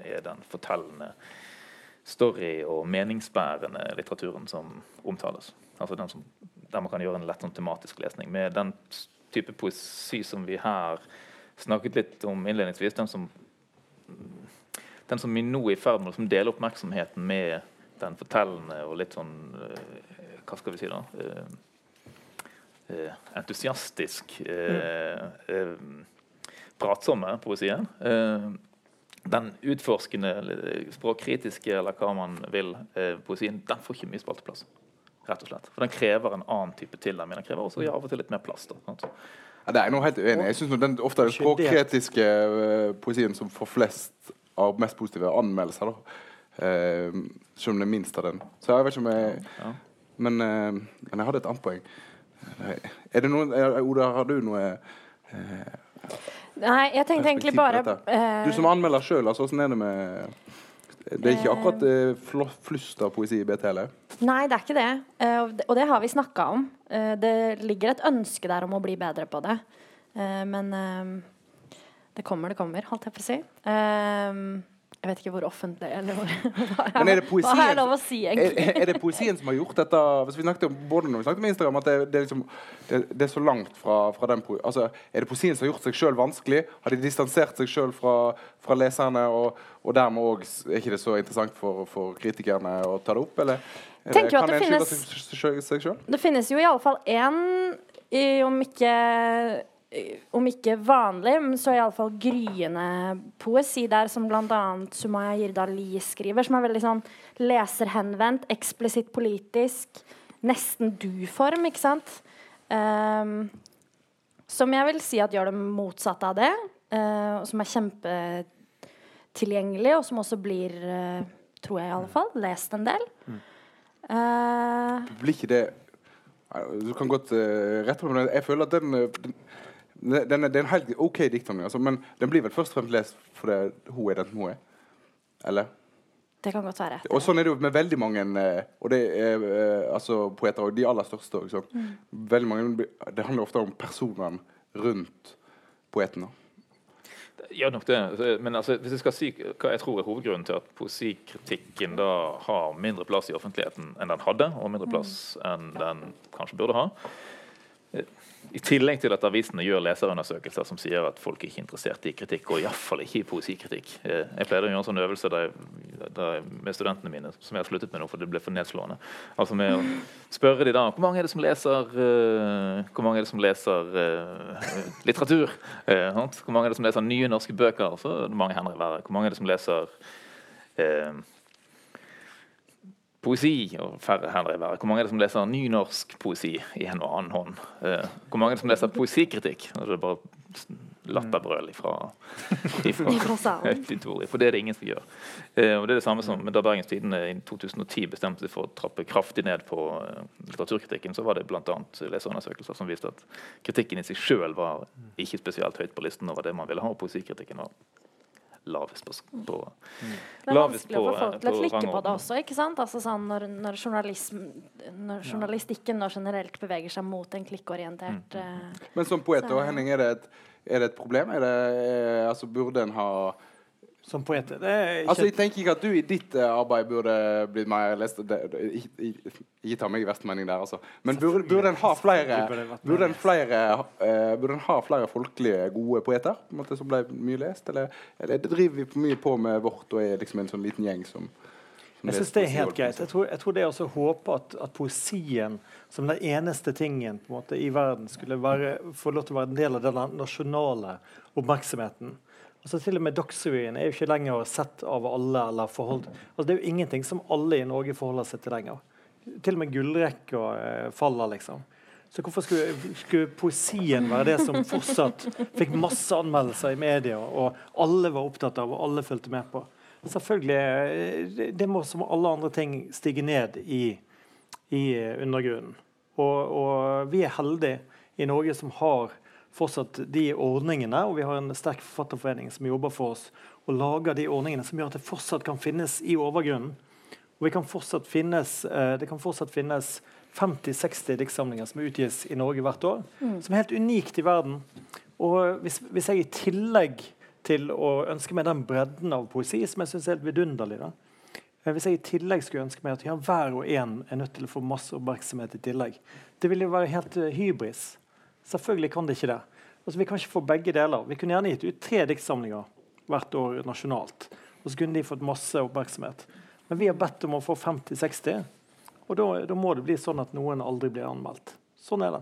er den fortellende story- og meningsbærende litteraturen som omtales. Altså som, der man kan gjøre en lett sånn tematisk lesning. Med den type poesi som vi her snakket litt om innledningsvis, den som, den som vi nå er i ferd med å liksom dele oppmerksomheten med den fortellende og litt sånn eh, Hva skal vi si, da? Eh, eh, entusiastisk eh, eh, pratsomme poesien. Eh, den utforskende, språkkritiske, eller hva man vil, eh, poesien, den får ikke mye spalteplass. Rett og slett. For den krever en annen type tilnærming. Den krever også ja, av og til litt mer plass. Da, sant? Ja, det er noe helt uenig. Jeg synes den ofte er den språkkritiske poesien som får flest av mest positive anmeldelser. da. Eh, selv om det er minst av den. Så jeg vet ikke om jeg Ja. Men, eh, men jeg hadde et annet poeng. Eh, Er det noen, eh, Oda, har du noe eh, Nei, jeg tenkte egentlig bare eh, Du som anmelder sjøl, altså, åssen er det med Det er ikke akkurat eh, flo- flust i BT heller? Nei, det er ikke det. Eh, og det- har vi snakka om. Eh, det ligger et ønske der om å bli bedre på det. Eh, men eh, det kommer, det kommer, holdt jeg på å si. Jeg vet ikke hvor offentlig eller hvor <laughs> hva, Men er det hva har jeg lov å si, Er, egentlig? er det poesien som har gjort dette hvis vi snakket om, Både når vi snakket om Instagram, at det, det, er, liksom, det, det er så langt fra, fra den poesien. altså, Er det poesien som har gjort seg sjøl vanskelig? Har de distansert seg sjøl fra, fra leserne? Og, og dermed òg er ikke det så interessant for, for kritikerne å ta det opp? Eller det, kan det finnes- seg- sjøl? Det finnes jo iallfall én, i- om ikke om ikke vanlig, men så iallfall gryende poesi der, som bl.a. Sumaya Jirdali skriver, som er veldig sånn leserhenvendt, eksplisitt politisk, nesten du-form, ikke sant? Um, som jeg vil si at gjør det motsatte av det, eh, og som er kjempetilgjengelig, og som også blir, uh, tror jeg i alle fall, lest en del. Uh, Blir ikke det Du kan godt uh, rette på det. Jeg føler at den, eh, den, den er, det er en helt OK diktsamling, altså, men den blir vel først og fremst lest fordi hun er den hun er? Eller? det kan godt være. Og sånn er det jo med veldig mange eh, Og det er eh, altså poeter, og de aller største òg. Mm. Veldig mange Det handler ofte om personene rundt poeten. Gjør Ja, nok det. Men altså, hvis jeg skal si hva jeg tror er hovedgrunnen til at poesikritikken da har mindre plass i offentligheten enn den hadde, og mindre plass enn den kanskje burde ha, i tillegg til at avisene gjør leserundersøkelser som sier at folk er ikke interessert i kritikk, og iallfall ikke i poesikritikk. Eh, jeg pleide å gjøre en sånn øvelse der, der med studentene mine som jeg har sluttet med nå, for det ble for nedslående. Altså med å spørre de da hvor mange er det som leser, uh, hvor mange er det som leser uh, litteratur? Uh, hvor mange er det som leser nye norske bøker? Så er det mange hender i været. Hvor mange er det som leser poesi og færre her i været. Hvor mange er det som leser nynorsk poesi i en og annen hånd? Eh, hvor mange er det som leser poesikritikk? Det er bare latterbrøl ifra, ifra <laughs> For det er det ingen som gjør. Eh, og det er det samme som da Bergens Tidende i 2010 bestemte seg for å trappe kraftig ned på uh, litteraturkritikken, så var det bl.a. leserundersøkelser som viste at kritikken i seg sjøl var ikke spesielt høyt på listen over det man ville ha. og Poesikritikken var lavest på, på mm. Det er vanskelig å få folk til å klikke på det også. ikke sant? Altså sånn når, når, når journalistikken nå generelt beveger seg mot en klikkorientert mm. uh, Men som poet, og Henning, er det et, er det et problem? Er det, er, altså, burde en ha som poet. altså, jeg tenker ikke at du i ditt uh, arbeid burde blitt mer lest. Ikke ta meg i verste mening der, altså. Men burde, burde en ha flere Burde en flere uh, Burde en ha flere folkelige, gode poeter en måte, som ble mye lest? Eller, eller driver vi mye på med vårt og er liksom en sånn liten gjeng som jeg syns det er helt greit. Jeg tror, jeg tror det er å håpe at, at, poesien som den eneste tingen måte, i verden skulle være, få lov til å være en del av den nasjonale oppmerksomheten. Altså Til og med Dagsrevyen er jo ikke lenger sett av alle. eller forhold. Altså Det er jo ingenting som alle i Norge forholder seg til lenger. Til og med gullrekka eh, faller, liksom. Så hvorfor skulle, skulle, poesien være det som fortsatt fikk masse anmeldelser i media, og alle var opptatt av, og alle fulgte med på? Selvfølgelig, eh, Det må som alle andre ting stige ned i, i undergrunnen. Og, og vi er heldige i Norge som har fortsatt de ordningene, og vi har en sterk forfatterforening som jobber for oss og lager de ordningene som gjør at det fortsatt kan finnes i overgrunnen. Og kan finnes, eh, det kan fortsatt finnes 50-60 diktsamlinger som utgis i Norge hvert år, mm. som er helt unikt i verden. Og hvis, hvis, jeg i tillegg til å ønske meg den bredden av poesi som jeg syns er helt vidunderlig da, eh, hvis jeg i tillegg skulle ønske meg at ja, hver og en er nødt til å få masse oppmerksomhet i tillegg, det ville jo være helt uh, hybris. Selvfølgelig kan det ikke det. Altså, vi kan ikke få begge deler. Vi kunne gjerne gitt ut tre diktsamlinger hvert år nasjonalt. Og så kunne de fått masse oppmerksomhet. Men vi har bedt om å få 50-60, og da, da, må det bli sånn at noen aldri blir anmeldt. Sånn er det.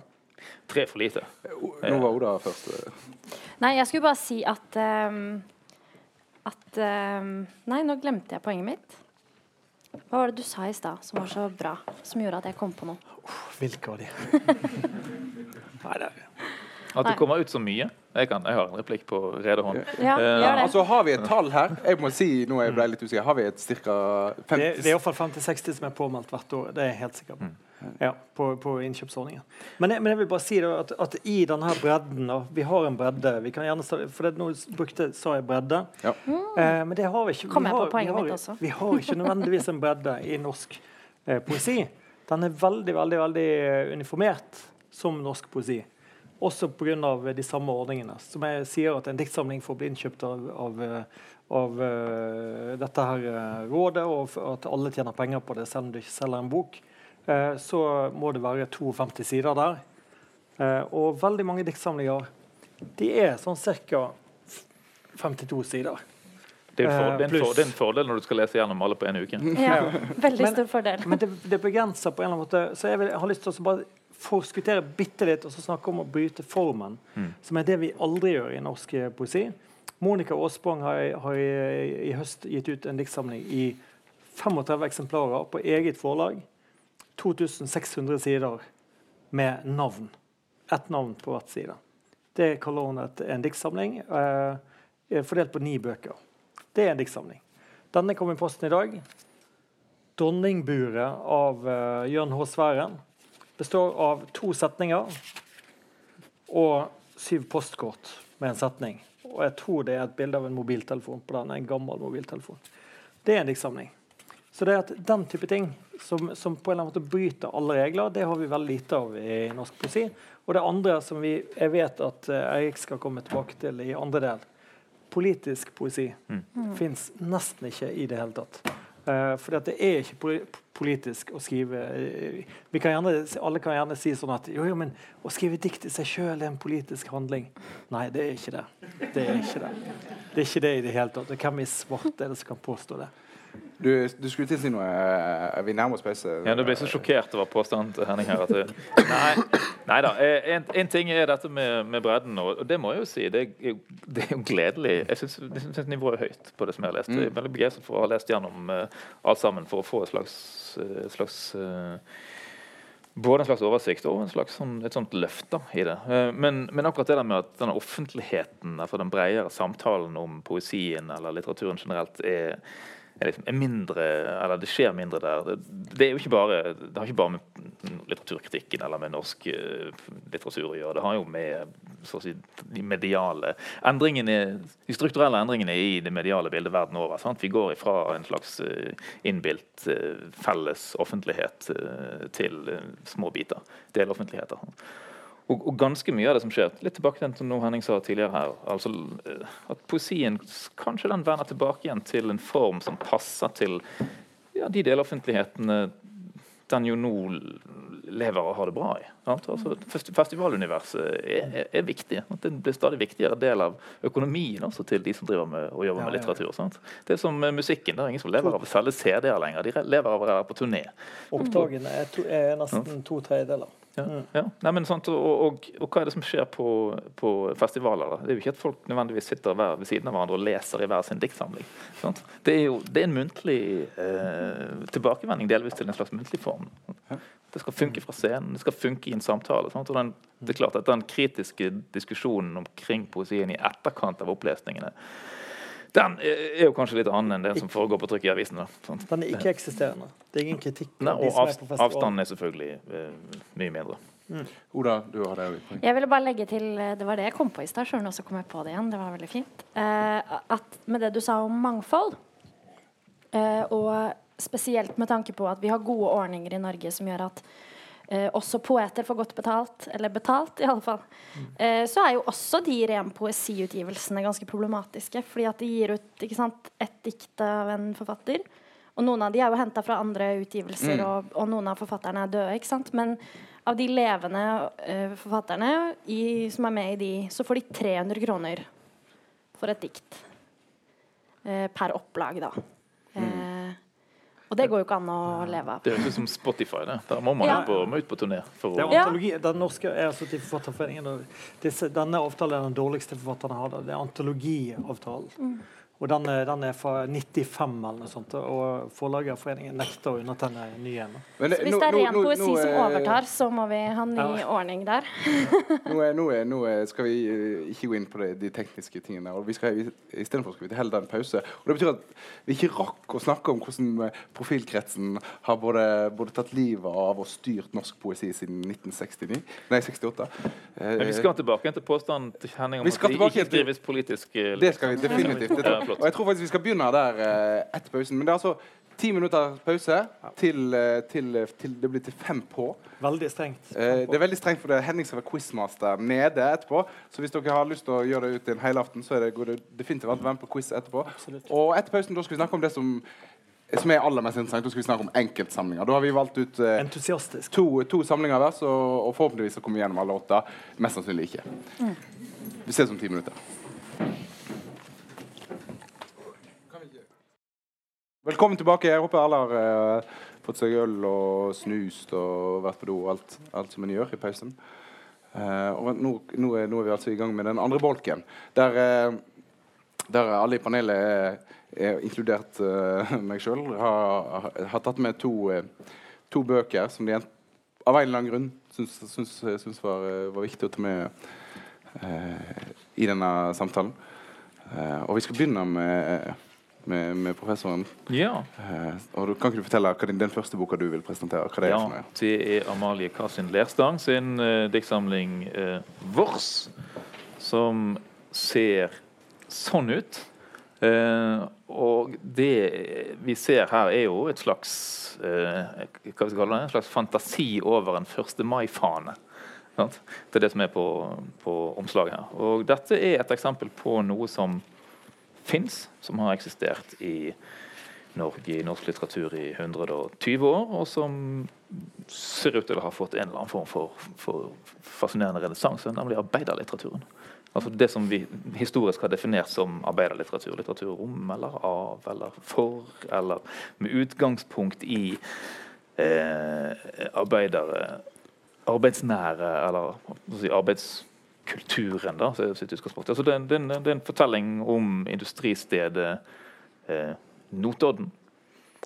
Tre for lite. Nå var Oda først. Nei, jeg skulle bare si at um, at um, Nei, nå glemte jeg poenget mitt. Hva var det du sa i stad som var så bra, som gjorde at jeg kom på noe? Uh, hvilke av de? Nei, det at det kommer ut så mye. Jeg, kan, jeg har en replikk på rede hånd. Ja, uh, altså, har vi et tall her? Jeg må si, nå er jeg ble litt usikker. Har vi et ca. 50 Det, det er iallfall 50-60 som er påmeldt hvert år. Det er jeg helt sikker på. Mm. Ja, på, på innkjøpsordningen. Men jeg, men jeg, vil bare si da, at, at, i denne bredden og Vi har en bredde. Vi kan gjerne for det, Nå brukte sa jeg bredde. Ja. Mm. Eh, men det har vi ikke. Vi har, vi, har, vi har, ikke nødvendigvis en bredde i norsk eh, poesi. Den er veldig, veldig, veldig uniformert som norsk poesi. Også pga. de samme ordningene. Som jeg sier at en diktsamling får bli innkjøpt av, av, av uh, dette her uh, rådet, og at alle tjener penger på det selv om du ikke selger en bok, uh, så må det være 52 sider der. og veldig mange diktsamlinger de er sånn ca. 52 sider. Det er, for, det, er for, det er, en fordel når du skal lese gjennom alle på en uke. Ja, veldig stor fordel. Men, men det, det, begrenser på en eller annen måte Så jeg, vil, jeg har lyst til å bare forskuttere bitte litt og så snakke om å bryte formen, mm. som er det vi aldri gjør i norsk eh, poesi. Monica Aasbong har, har i, i, høst gitt ut en diktsamling i 35 eksemplarer på eget forlag. 2600 sider med navn. Ett navn på hvert side. Det kaller hun et, en diktsamling, eh, fordelt på ni bøker. Det er en diktsamling. Denne kom i posten i dag. 'Dronningburet' av eh, Jørn H. Sværen består av to setninger og syv postkort med en setning. Og jeg tror det er et bilde av en mobiltelefon på den. En gammel mobiltelefon. Det er en diktsamling. Så det er at den type ting som, som, på en eller annen måte bryter alle regler, det har vi veldig lite av i norsk poesi. Og det andre som vi, jeg vet at eh, Eirik skal komme tilbake til i andre del, politisk poesi Mm. fins nesten ikke i det hele tatt. Uh, for det er ikke politisk å skrive eh, kan gjerne, Alle kan gjerne si sånn at jo, jo, men å skrive dikt i seg sjøl er en politisk handling. Nei, det er ikke det. Det er ikke det. Det er ikke det i det hele tatt. Hvem i svarte er det som kan påstå det? Du, du skulle til å si noe eh, Vi nærmer oss pause. Ja, Du ble så sjokkert over påstanden til Henning her. Det, nei, nei da. eh, En, en ting er dette med, med bredden, og og det må jeg jo si. Det det er jo gledelig. Jeg syns, nivået er høyt på det som jeg har lest. Jeg er veldig begeistret for å ha lest gjennom uh, alt sammen for å få et slags, et slags uh, både en slags oversikt og slags sånn, et sånt løft da, i det. Men, men akkurat det der med at denne offentligheten, altså den bredere samtalen om poesien eller litteraturen generelt, er, er, liksom, mindre Eller det skjer mindre der. Det, er jo ikke bare Det har ikke bare med litteraturkritikken eller med norsk eh, litteratur å gjøre. Det har jo med si, de mediale endringene, de strukturelle endringene i det mediale bildet verden over. Sant? Vi går ifra en slags eh, innbilt eh, felles offentlighet til små biter. Deloffentligheter. Og, og ganske mye av det som skjer Litt tilbake til det noe Henning sa tidligere her. altså eh, At poesien kanskje den vender tilbake igjen til en form som passer til ja, de deloffentlighetene den jo nå lever og har det bra i. Altså, festivaluniverset er, er, viktig. Det blir stadig viktigere del av økonomien også til de som driver med, og jobber Ja, med litteratur. Sant? Det er som musikken. Det er ingen som lever av å selge CD-er lenger. De lever av å være på turné. Opptakene er, to, er nesten to tredjedeler. Ja, ja. Nei, men sant, og, og, og hva er det som skjer på, på festivaler? da? Det er jo ikke at folk nødvendigvis sitter hver ved siden av hverandre og leser i hver sin diktsamling. Sant? Det er jo det er en muntlig eh, tilbakevending delvis til en slags muntlig form. Det skal funke fra scenen, det skal funke i en samtale. Sant? Og den, det er klart at Den kritiske diskusjonen omkring poesien i etterkant av opplesningene den er er jo kanskje litt annen enn den som foregår på trykk i avisen. da. Den er ikke-eksisterende. Det er ingen kritikk. Nei, og er avst avstanden er selvfølgelig uh, mye mindre. Oda, du har jo et poeng. Jeg ville bare legge til Det var det jeg kom på i stad, Sjøl om jeg også kom jeg på det igjen. Det var veldig fint. Uh, at med det du sa om mangfold, uh, og spesielt med tanke på at vi har gode ordninger i Norge som gjør at eh, også poeter får godt betalt, eller betalt i alle fall, eh, så er jo også de ren poesiutgivelsene ganske problematiske. Fordi at de gir ut sant, ett dikt av en forfatter. Og noen av de er jo henta fra andre utgivelser, og, og noen av forfatterne er døde. ikke sant? Men av de levende eh, forfatterne i, som er med i de, så får de 300 kroner for et dikt. Eh, per opplag, da. Og det går jo ikke an å leve av. Det høres ut som Spotify. det. Der må man Ja. ut, på, må ut på turné. For Det er antologi, den norske er altså til Forfatterforeningen. denne avtalen er den dårligste forfatterne har. Det er antologiavtalen. Og den er, den er fra 95 eller noe sånt. Og Forlagerforeningen nekter å undertegne ny en. Hvis det er ren poesi som er- overtar, så må vi ha ny Ja. ordning der. Nå, er, nå, er, nå skal vi eh, ikke gå inn på det, de tekniske tingene. og vi skal Istedenfor skal vi til heller en pause. Og Det betyr at vi ikke rakk å snakke om hvordan eh, profilkretsen har både, både tatt livet av og styrt norsk poesi siden 1969. Nei, 68. Eh, men vi skal tilbake til påstanden til Henning om at det ikke drives politisk eh, Det skal vi definitivt. Det flott. og jeg tror faktisk vi skal begynne der eh, etter pausen. Men det er altså ti minutter pause til, eh, til, eh, til det blir til fem på. Veldig strengt. Eh, det er veldig strengt, for det Henning som er quizmaster nede etterpå. Så hvis dere har lyst til å gjøre det ut i en helaften, så er det, går det definitivt an å være med på quiz etterpå. Absolutt. Og etter pausen da skal vi snakke om det som, som er aller mest interessant. Da skal vi snakke om enkeltsamlinger. Da har vi valgt ut eh, to, to samlinger hver, så, og forhåpentligvis så kommer vi gjennom alle åtte. Mest sannsynlig ikke. Vi ses om ti minutter. Velkommen tilbake. Jeg håper alle har uh, fått seg øl og snust og vært på do og alt, alt som en gjør i pausen. Uh, og nå, nå, er, nå er vi altså i gang med den andre bolken, der, uh, der alle i panelet, er, er inkludert meg sjøl, har, har, tatt med to, to bøker som de av en eller annen grunn syns var, var viktig å ta med i denne samtalen. Og vi skal begynne med, med, med professoren. Ja. Uh, og du, kan ikke du fortelle hva din, den første boka du vil presentere? Hva det er ja. for noe? Det er Amalie Kassin Lerstang sin uh, diktsamling uh, 'Vårs', som ser sånn ut. Uh, og det vi ser her, er jo et slags eh, hva skal vi kalle det, en slags fantasi over en 1. mai-fane. Det er det som er på, på omslaget her. Og dette er et eksempel på noe som fins, som har eksistert i Norge i norsk litteratur i 120 år, og som ser ut til å ha fått en eller annen form for, for fascinerende renessanse, nemlig arbeiderlitteraturen. Altså det som vi historisk har definert som arbeiderlitteratur. Litteratur om eller av eller for, eller med utgangspunkt i eh, arbeidere arbeidsnære, eller si, arbeidskulturen, da, sitt utgangspunkt. Altså det, det, det, er en fortelling om industristedet eh, Notodden.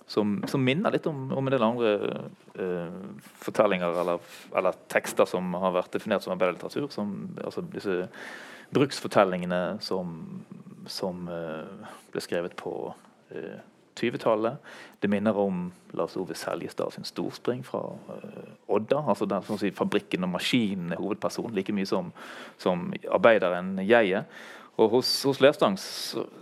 Som, som, minner litt om, om en del andre eh, fortellinger eller, eller, tekster som har vært definert som arbeiderlitteratur. Altså disse bruksfortellingene som, som eh, ble skrevet på eh, 20-tallet. Det minner om Lars Ove Seljestad sin storspring fra uh, Odda. altså der, sånn si, Fabrikken og maskinen er hovedpersonen like mye som, som arbeideren jeget. Og hos, hos Lerstang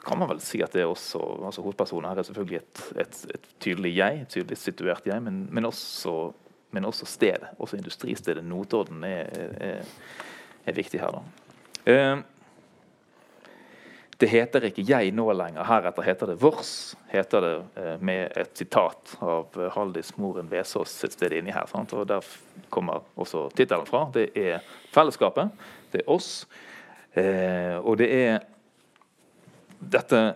kan man vel si at det er også, altså hovedpersonen her er selvfølgelig et, et, et tydelig jeg, et tydelig situert jeg, men, men, også, men også stedet. Også industristedet Notodden er, er, er viktig her. da. Uh, det heter ikke 'jeg' nå lenger. Heretter heter det 'vårs', heter det eh, med et sitat av eh, Haldis Moren Vesaas et sted inni her. Sant? og Der kommer også tittelen fra. Det er fellesskapet. Det er oss. Eh, og det er dette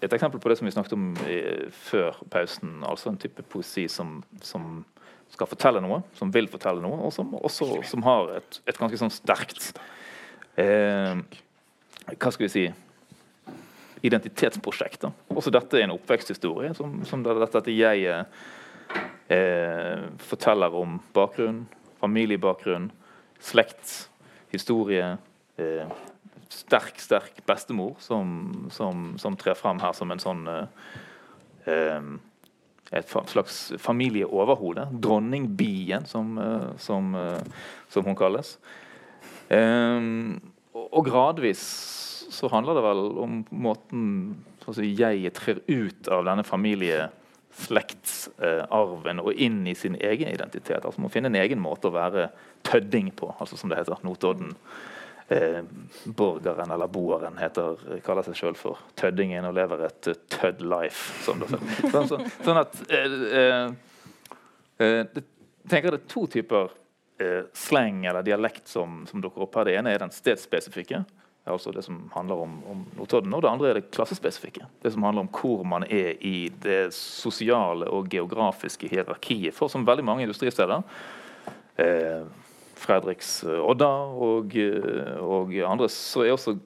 et eksempel på det som vi snakket om i, før pausen. Altså en type poesi som, som, skal fortelle noe, som vil fortelle noe, og som også som har et, et ganske sånn sterkt eh, Hva skal vi si identitetsprosjekt. Da. Også dette er en oppveksthistorie som, som dette, dette jeg eh, forteller om bakgrunn, familiebakgrunn, slekt, historie. Eh, sterk, sterk bestemor som, som, som, trer frem her som en sånn eh, et slags familieoverhode. Dronningbien, som, eh, som, eh, hun kalles. Og gradvis så handler det vel om måten si, jeg trer ut av denne familieslektsarven eh, og inn i sin egen identitet. Altså Må finne en egen måte å være tødding på, altså som det heter. Notodden. Eh, borgeren eller boeren heter, kaller seg sjøl for tøddingen og lever et uh, tødd life. Sånn, sånn, sånn at eh, eh, eh, det, tenker det er to typer slang eller dialekt som, som dukker opp her. Det ene er den stedsspesifikke altså det som handler om, om Notodden. Og det andre er det klassespesifikke. Det som handler om hvor man er i det sosiale og geografiske hierarkiet. For som veldig mange industristeder, eh, Fredriks eh, Odda og, eh, og, andre, så er også,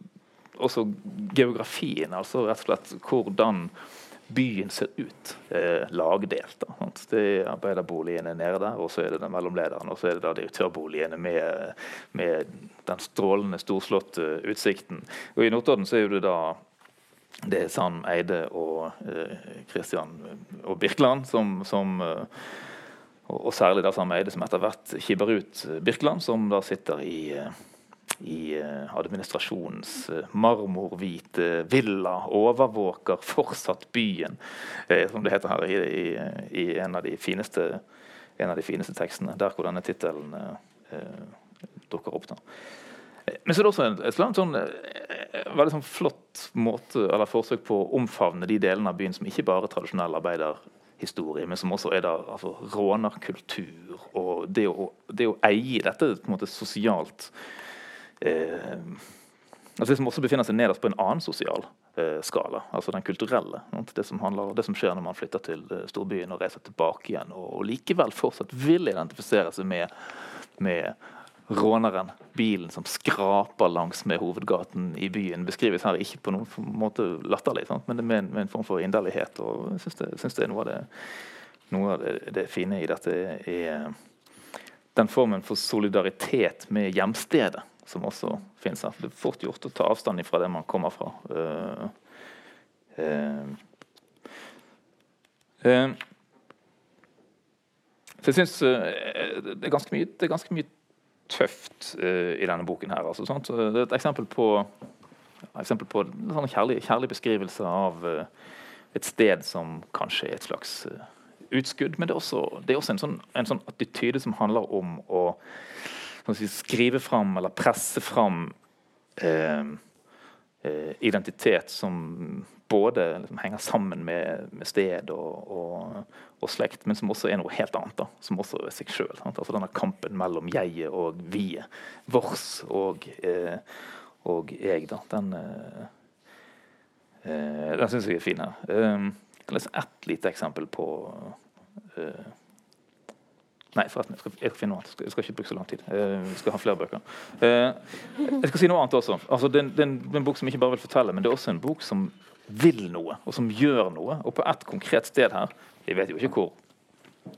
også geografien, altså rett og slett hvordan byen ser ut eh, lagdelt. Da, det er arbeiderboligene nede der, og så er det den mellomlederen, og så er det da direktørboligene med, med den strålende, storslåtte utsikten. Og I Notodden så er det da det er Sam Eide og Kristian eh, og Birkeland som, som eh, og, og, særlig da Sam Eide, som etter hvert kibber ut Birkeland, som da sitter i eh, i eh, administrasjonens eh, marmorhvite villa overvåker fortsatt byen, eh, som det heter her i, i, i en, av fineste, en av de fineste tekstene. Der hvor denne tittelen eh, dukker opp. da. Men så er det også et, en sånn, veldig sånn flott måte, eller forsøk på å omfavne de delene av byen som ikke bare er tradisjonell arbeiderhistorie, men som også er der altså, rånerkultur og det å, det å eie dette på en måte sosialt eh, altså Det som også befinner seg nederst på en annen sosial eh, skala, altså den kulturelle. Det som, handler, det som, skjer når man flytter til eh, storbyen og reiser tilbake igjen, og, og likevel fortsatt vil identifisere seg med, med råneren, bilen som skraper langs med hovedgaten i byen, beskrives her ikke på noen måte latterlig, sant? men med, med, en form for inderlighet. og Jeg syns det, det er noe av det, noe av det, det fine i dette er den formen for solidaritet med hjemstedet som også finnes her. Det er fort gjort å ta avstand fra det man kommer fra. Uh, uh, uh, så jeg syns det, det er ganske mye tøft i denne boken. her. Altså, det er et eksempel på, eksempel på en kjærlig, kjærlig, beskrivelse av et sted som kanskje er et slags utskudd. Men det er også, det er også en, sånn, en sånn attityde som handler om å si, skrive fram eller presse fram eh, eh, identitet som både liksom, henger sammen med, med sted og, og, og, slekt, men som også er noe helt annet. da, Som også er seg sjøl. Altså denne kampen mellom jeget og vi-et. Vårs og, eh, og jeg. da, Den, eh, eh syns jeg er fin her. Eh, jeg kan lese ett lite eksempel på uh, Nei, forresten, jeg skal, jeg skal finne noe annet. Jeg skal ikke bruke så lang tid. Jeg vi skal ha flere bøker. Uh, jeg skal si noe annet også. Altså, det, er en bok som ikke bare vil fortelle, men det er også en bok som vil noe, og som gjør noe. Og på ett konkret sted her Jeg vet jo ikke hvor,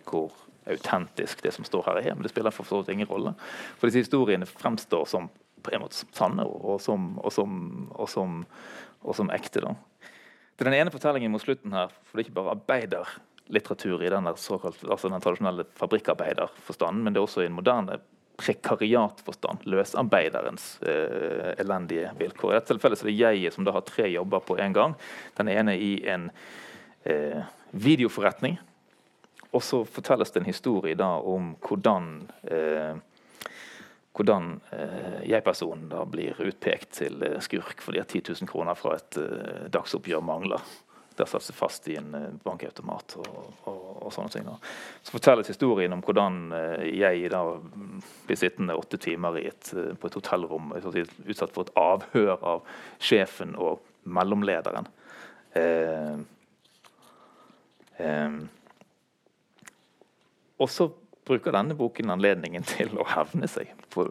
hvor autentisk det som står her er, men det spiller for så vidt ingen rolle. For disse historiene fremstår som på en måte sanne og som, og som, og som, og som ekte. da. Det er den ene fortellingen mot slutten her, for det er ikke bare arbeiderlitteratur i den, såkalt, altså den tradisjonelle fabrikkarbeiderforstanden, men det er også i en moderne prekariatforstand. Løsarbeiderens eh, elendige vilkår. I dette tilfellet er det jeget som da har tre jobber på en gang. Den ene i en eh, videoforretning. Og så fortelles det en historie da om hvordan eh, hvordan eh, jeg-personen da blir utpekt til eh, skurk fordi at 10 000 kroner fra et eh, dagsoppgjør mangler. Det har satt seg fast i en eh, bankautomat og, og, og, sånne ting. Da. Så fortelles historien om hvordan eh, jeg da blir sittende åtte timer et, eh, på et hotellrom utsatt for et avhør av sjefen og mellomlederen. Eh, eh, og så bruker denne boken anledningen til å hevne seg på,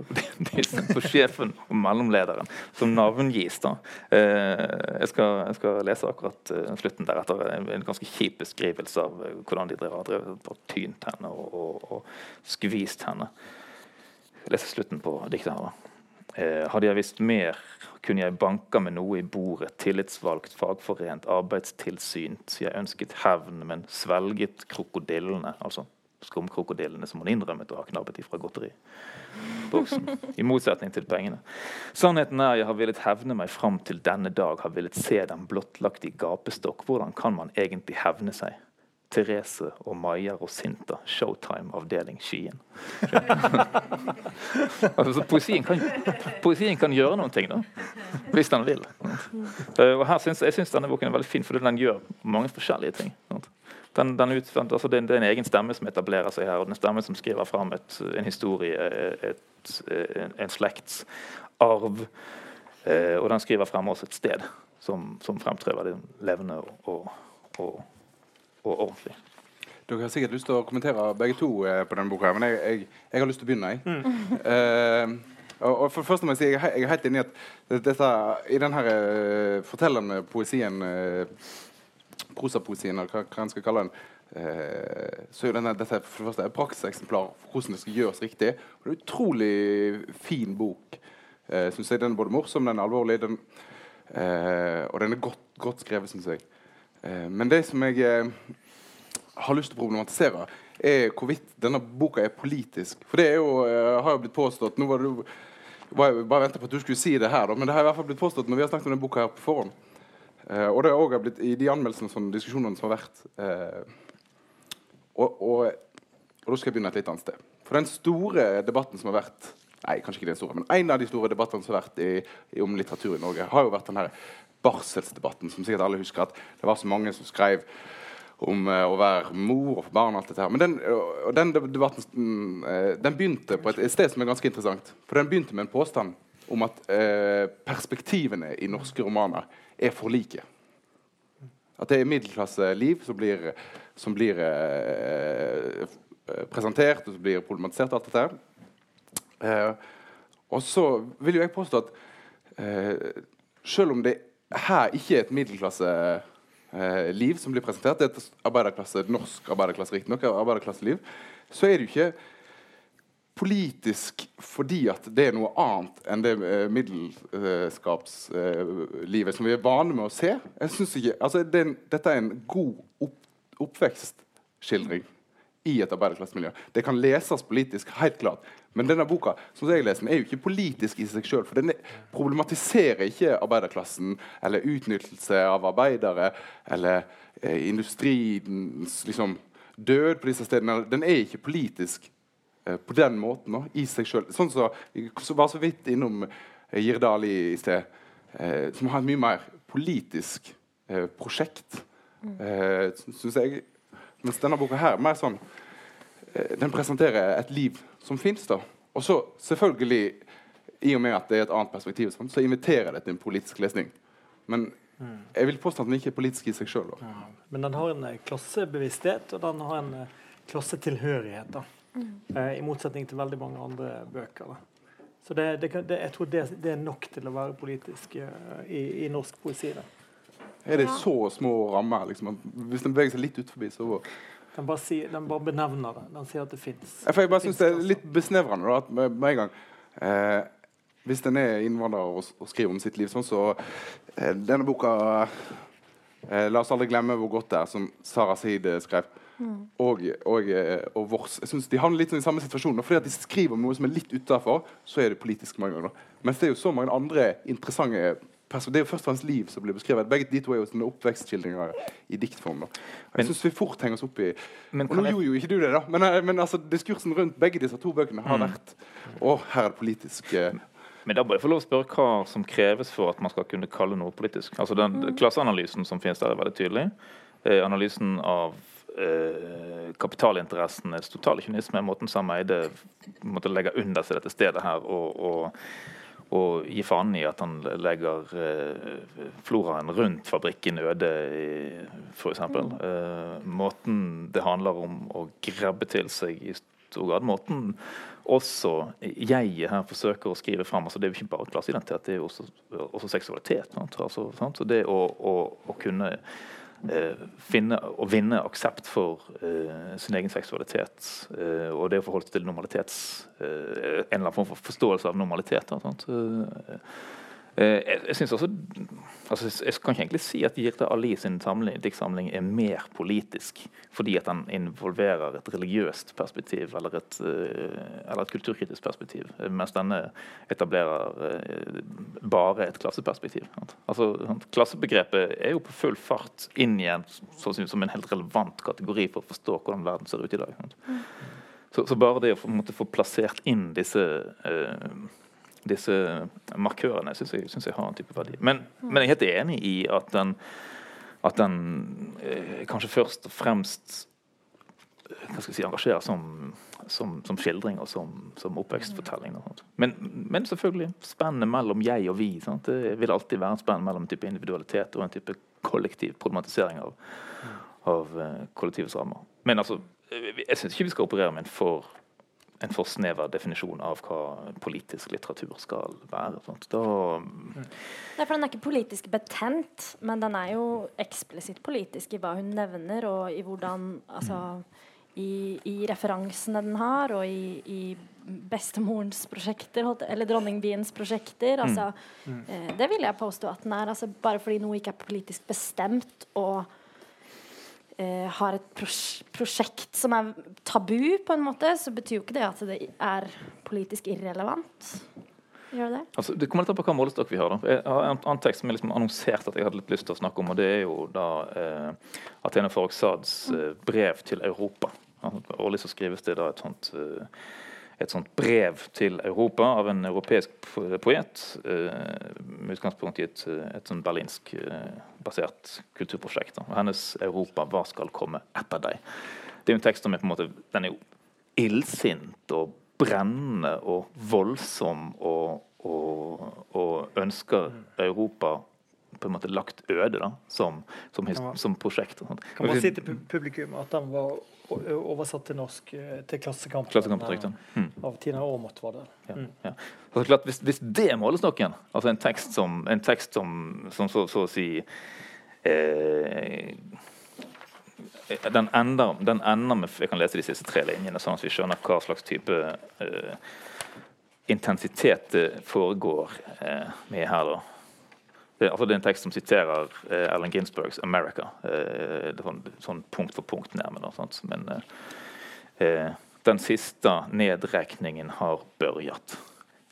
på sjefen og mellomlederen, som navngis. da. Eh, jeg skal, jeg skal lese akkurat uh, slutten deretter. En ganske kjip beskrivelse av uh, hvordan de drev, drev og tynt henne og, og, og skvist henne. Jeg leser slutten på diktet her. da. Eh, hadde jeg visst mer, kunne jeg banka med noe i bordet, tillitsvalgt, fagforent, arbeidstilsynt. Jeg ønsket hevn, men svelget krokodillene. altså skumkrokodillene som hun innrømmet å ha knabbet ifra godteriboksen. I motsetning til pengene. Sannheten er jeg har villet hevne meg fram til denne dag, har villet se dem blottlagt i gapestokk. Hvordan kan man egentlig hevne seg? Therese og Maja Rosinta, Showtime, avdeling Skien. <laughs> altså, poesien, kan, poesien, kan, gjøre noen ting, da. Hvis den vil. Uh, og her synes, Jeg syns denne boken er veldig fin fordi den gjør mange forskjellige ting. Sant? Den, den ut, altså det, det, er en egen stemme som etablerer seg her, og en stemme som skriver fram et, en historie, et, en, en slektsarv. Eh, og den skriver frem også et sted som, som fremtrer veldig levende og, og, og, og, ordentlig. Dere har sikkert lyst til å kommentere begge to eh, på denne boka, men jeg, jeg, jeg, har lyst til å begynne. Jeg. Mm. <laughs> Eh, og, for først må Jeg si, jeg, jeg er helt enig i at dette, i denne uh, fortellende poesien uh, prosapoesien, eller hva, hva en skal kalle den, eh, så er denne, dette for det første et praksiseksemplar for hvordan det skal gjøres riktig. Og det er en utrolig fin bok. Eh, synes jeg Den er både morsom, den er alvorlig, den, eh, og den er godt, godt skrevet, syns jeg. Eh, men det som jeg eh, har lyst til å problematisere, er hvorvidt denne boka er politisk. For det er jo, eh, har jo blitt påstått Nå var det jo bare venta på at du skulle si det her, da, men det har i hvert fall blitt påstått når vi har snakket om denne boka her på forhånd Uh, og det har også blitt i de anmeldelsene og diskusjonene som har vært uh, og, og, og, da skal jeg begynne et litt annet sted. For den store debatten som har vært Nei, kanskje ikke den store, men en av de store debattene som har vært i, i, om litteratur i Norge, har jo vært den her barselsdebatten, som sikkert alle husker. At det var så mange som skrev om uh, å være mor og barn og alt dette her. Men den, og den debatten uh, den begynte på et, et, sted som er ganske interessant. For den begynte med en påstand om at uh, perspektivene i norske romaner er for like. At det er middelklasseliv som blir, som blir eh, presentert og som blir problematisert. alt dette eh, Og så vil jo jeg påstå at eh, selv om det her ikke er et middelklasseliv eh, som blir presentert, det er et arbeiderklasse, norsk arbeiderklasse, riktignok, arbeiderklasseliv, så er det jo ikke politisk fordi at det er noe annet enn det uh, middelskapslivet uh, som vi er vane med å se. Ikke, altså det, Dette er en god opp, oppvekstskildring i et arbeiderklassemiljø. Det kan leses politisk, helt klart. Men denne boka som jeg leser, er jo ikke politisk i seg sjøl. For den problematiserer ikke arbeiderklassen eller utnyttelse av arbeidere eller eh, industriens liksom, død på disse stedene. Den er ikke politisk Eh, på den måten, no, i seg sjøl. Sånn som så, var så vidt innom eh, Girdal i, i sted. eh, som har et mye mer politisk eh, prosjekt, eh, syns jeg. Mens denne boka her mer sånn eh, Den presenterer et liv som fins, da. Og så selvfølgelig, i og med at det er et annet perspektiv, sånn, så inviterer det til en politisk lesning. Men jeg vil påstå at den ikke er politisk i seg sjøl. Men den har en eh, klassebevissthet, og den har en eh, klassetilhørighet. da. Eh, I motsetning til veldig mange andre bøker. da. Så det, det, kan- det, jeg tror det, det er nok til å være politisk eh, i, i norsk poesi. da. Er det så små rammer? Liksom, at hvis den beveger seg litt ut forbi, så Den bare, sier, den bare benevner det. Den sier at det fins. Jeg bare synes det er litt besnevrende da, at med, med en gang eh, Hvis en er innvandrer og, og skriver om sitt liv sånn, så eh, Denne boka eh, La oss aldri glemme hvor godt det er, som Sara Seid eh, skrev. Og, og, eh, og Vårs. Jeg synes De havner litt sånn i samme situasjon. Fordi at de skriver om noe som er litt utafor, så er det politisk mange ganger. Mens det er jo så mange andre interessante perso- Det er jo først og fremst liv som blir beskrevet. Begge de to er jo sånne oppvekstskildringer i diktform. da. Jeg syns vi fort henger oss opp i Men og nå jeg- gjorde jo ikke du det, da. Men, eh, men altså, diskursen rundt begge disse to bøkene har vært Å, her er det politisk eh, Men da må jeg få lov å spørre hva som kreves for at man skal kunne kalle noe politisk. Altså den Klasseanalysen som finnes der, er veldig tydelig. Eh, analysen av eh, kapitalinteressenes totale kynisme, måten Sam Eide måtte legge under seg dette stedet her og, og, og gi faen i at han legger eh, floraen rundt fabrikken øde, f.eks. Eh, måten det handler om å grabbe til seg i stor grad. Måten også jeg her forsøker å skrive fram. altså Det er jo ikke bare klasseidentitet, det er jo også, også seksualitet. Sant? Altså, sant? Så det å, å, å kunne finne og vinne aksept for eh, sin egen seksualitet, eh, og det å forholde seg til normalitets eh, En eller annen form for forståelse av normalitet. da? Eh, Eh, jeg, jeg synes også altså, jeg- kan ikke egentlig si at Jirte Ali sin diktsamling er mer politisk fordi at den involverer et religiøst perspektiv eller et, eh, eller et kulturkritisk perspektiv, eh, mens denne etablerer eh, bare et klasseperspektiv. Altså. Klassebegrepet er jo på full fart inn igjen som, som en helt relevant kategori for å forstå hvordan verden ser ut i dag. Så, så bare det å få, måtte få plassert inn disse eh, disse markørene syns jeg, synes jeg har en type verdi. Men, men jeg er helt enig i at den, at den eh, kanskje først og fremst eh, hva skal jeg si, engasjerer som, som, som skildring og som, som oppvekstfortelling. Men, men selvfølgelig spennet mellom jeg og vi. Sant? Det vil alltid være et spenn mellom en type individualitet og en type kollektiv problematisering av, av eh, kollektivets rammer. Men altså, eh, jeg syns ikke vi skal operere med en for en for snever definisjon av hva politisk litteratur skal være. Da, Nei, for Den er ikke politisk betent, men den er jo eksplisitt politisk i hva hun nevner, og i hvordan altså, i, i referansene den har, og i, i bestemorens prosjekter, eller dronningbiens prosjekter. Altså, eh, det vil jeg påstå at den er. Altså, bare fordi noe ikke er politisk bestemt og eh, har et pros prosjekt som er tabu, på en måte, så betyr jo ikke det at det er politisk irrelevant. Gjør det altså, det kommer litt an på hva målestokk vi har. Da. Jeg har en annen tekst som jeg liksom annonserte at jeg hadde litt lyst til å snakke om, og det er jo da eh, Athena Farrokhzads eh, brev til Europa. Altså, Årlig så skrives det da et sånt eh, et sånt brev til Europa av en europeisk po- poet, eh, med utgangspunkt i et, et sånt berlinsk eh, basert kulturprosjekt. Og Hennes 'Europa, hva skal komme etter deg?' Det er jo en tekst som er på en måte Den er jo illsint og brennende og voldsom og, og, og ønsker Europa på en måte lagt øde da, som, som, som prosjekt. Kan man si til publikum at han var oversatt til norsk eh, til Klassekampen, Klassekampen, eh, mm. av Tina Aamodt, var det. Ja, Mm. ja. Altså, klart, hvis, hvis det er målestokken, altså en tekst som, en tekst som, som så, så å si eh, den, ender, den ender med Jeg kan lese de siste tre linjene, sånn at vi skjønner hva slags type eh, intensitet det foregår eh, med her. da. Det, altså det er en tekst som siterer eh, Allen Ginsbergs 'America'. Eh, det er sånn, sånn punkt for punkt nærmere. sant? Men eh, eh, den siste nedrekningen har børjat.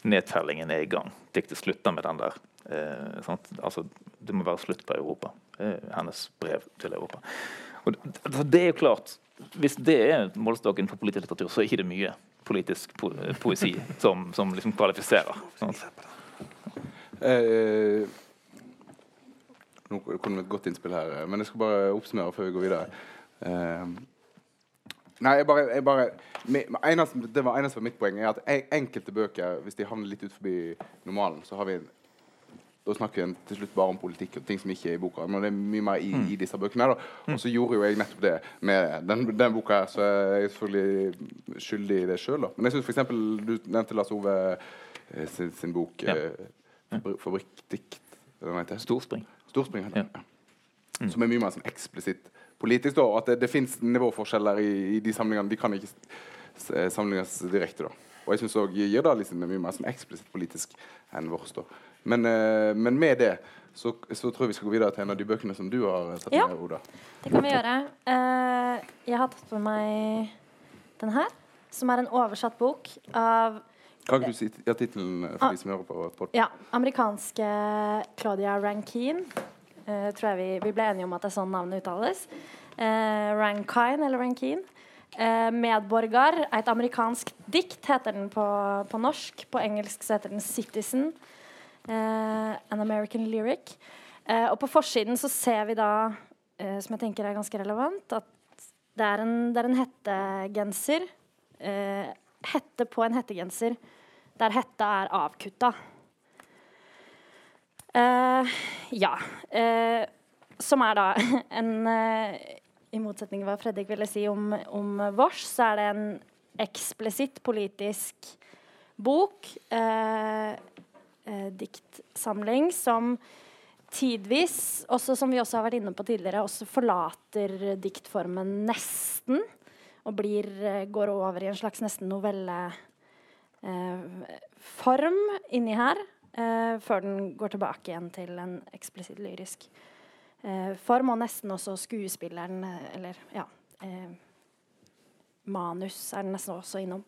Nedtellingen er i gang. Diktet slutter med den der. Eh? Altså, det må være slutt på Europa. Eh, hennes brev til Europa. Og altså, det er jo klart Hvis det er målestokken for politisk litteratur, så er ikke det mye politisk po poesi som, som liksom kvalifiserer. Sant? Eh, Nå kom det et godt innspill her, men jeg skal bare oppsummere før vi går videre. Uh, nei, jeg bare, jeg bare eneste, Det var eneste var mitt poeng. er at Enkelte bøker, hvis de havner litt ut forbi normalen, så har vi da snakker vi til slutt bare om politikk og ting som ikke er i boka. Men det er mye mer i, mm. i disse bøkene. Og så gjorde jo jeg nettopp det med den, den boka her, så jeg er selvfølgelig skyldig i det sjøl. Men jeg syns f.eks. du nevnte Lars Ove eh, sin, sin bok ja. eh, 'Fabrikkdikt'. Storspring. Storspring ja. Mm. Som er mye mer sånn eksplisitt politisk. da, At det, det fins nivåforskjeller i, i, de samlingene. De kan ikke sammenlignes direkte. da. Og jeg syns òg Gyrdal er mye mer sånn eksplisitt politisk enn vårt. Men, uh, men, med det så, så, tror jeg vi skal gå videre til en av de bøkene som du har tatt ja, med, Oda. Det kan vi gjøre. Uh, jeg har tatt på meg den her, som er en oversatt bok av kan ikke du si ja, tittelen for de som hører på? Podden? Ja. Amerikanske Claudia Rankine. Uh, tror jeg vi, vi, ble enige om at det er sånn navnet uttales. Uh, Rankine eller Rankine. Uh, 'Medborgar', et amerikansk dikt, heter den på, på norsk. På engelsk så heter den 'Citizen'. Uh, An American Lyric. Uh, og på forsiden så ser vi da, uh, som jeg tenker er ganske relevant, at det er en, det er en hettegenser. Hette på en hettegenser der hetta er avkutta. ja. som er da <laughs> en I motsetning til hva Fredrik ville si om, om vårs, så er det en eksplisitt politisk bok. Eh, eh, diktsamling som tidvis, også som vi også har vært inne på tidligere, også forlater diktformen nesten. Og blir, eh, går over i en slags nesten novelleform eh, inni her. Eh, før den går tilbake igjen til en eksplisitt lyrisk eh, form. Og nesten også skuespilleren, eh, eller ja Manus er den nesten også innom.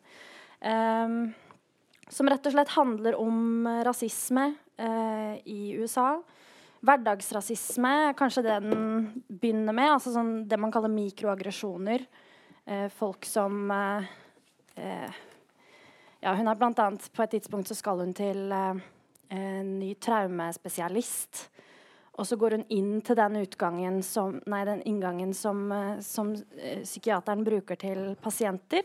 Som rett og slett handler om rasisme eh, i USA. Hverdagsrasisme er kanskje det den begynner med. altså sånn, Det man kaller mikroaggresjoner. Eh, folk som eh, eh Ja, hun er blant annet På et tidspunkt så skal hun til en ny traumespesialist. Og så går hun inn til den som, nei, den inngangen som, som psykiateren bruker til pasienter.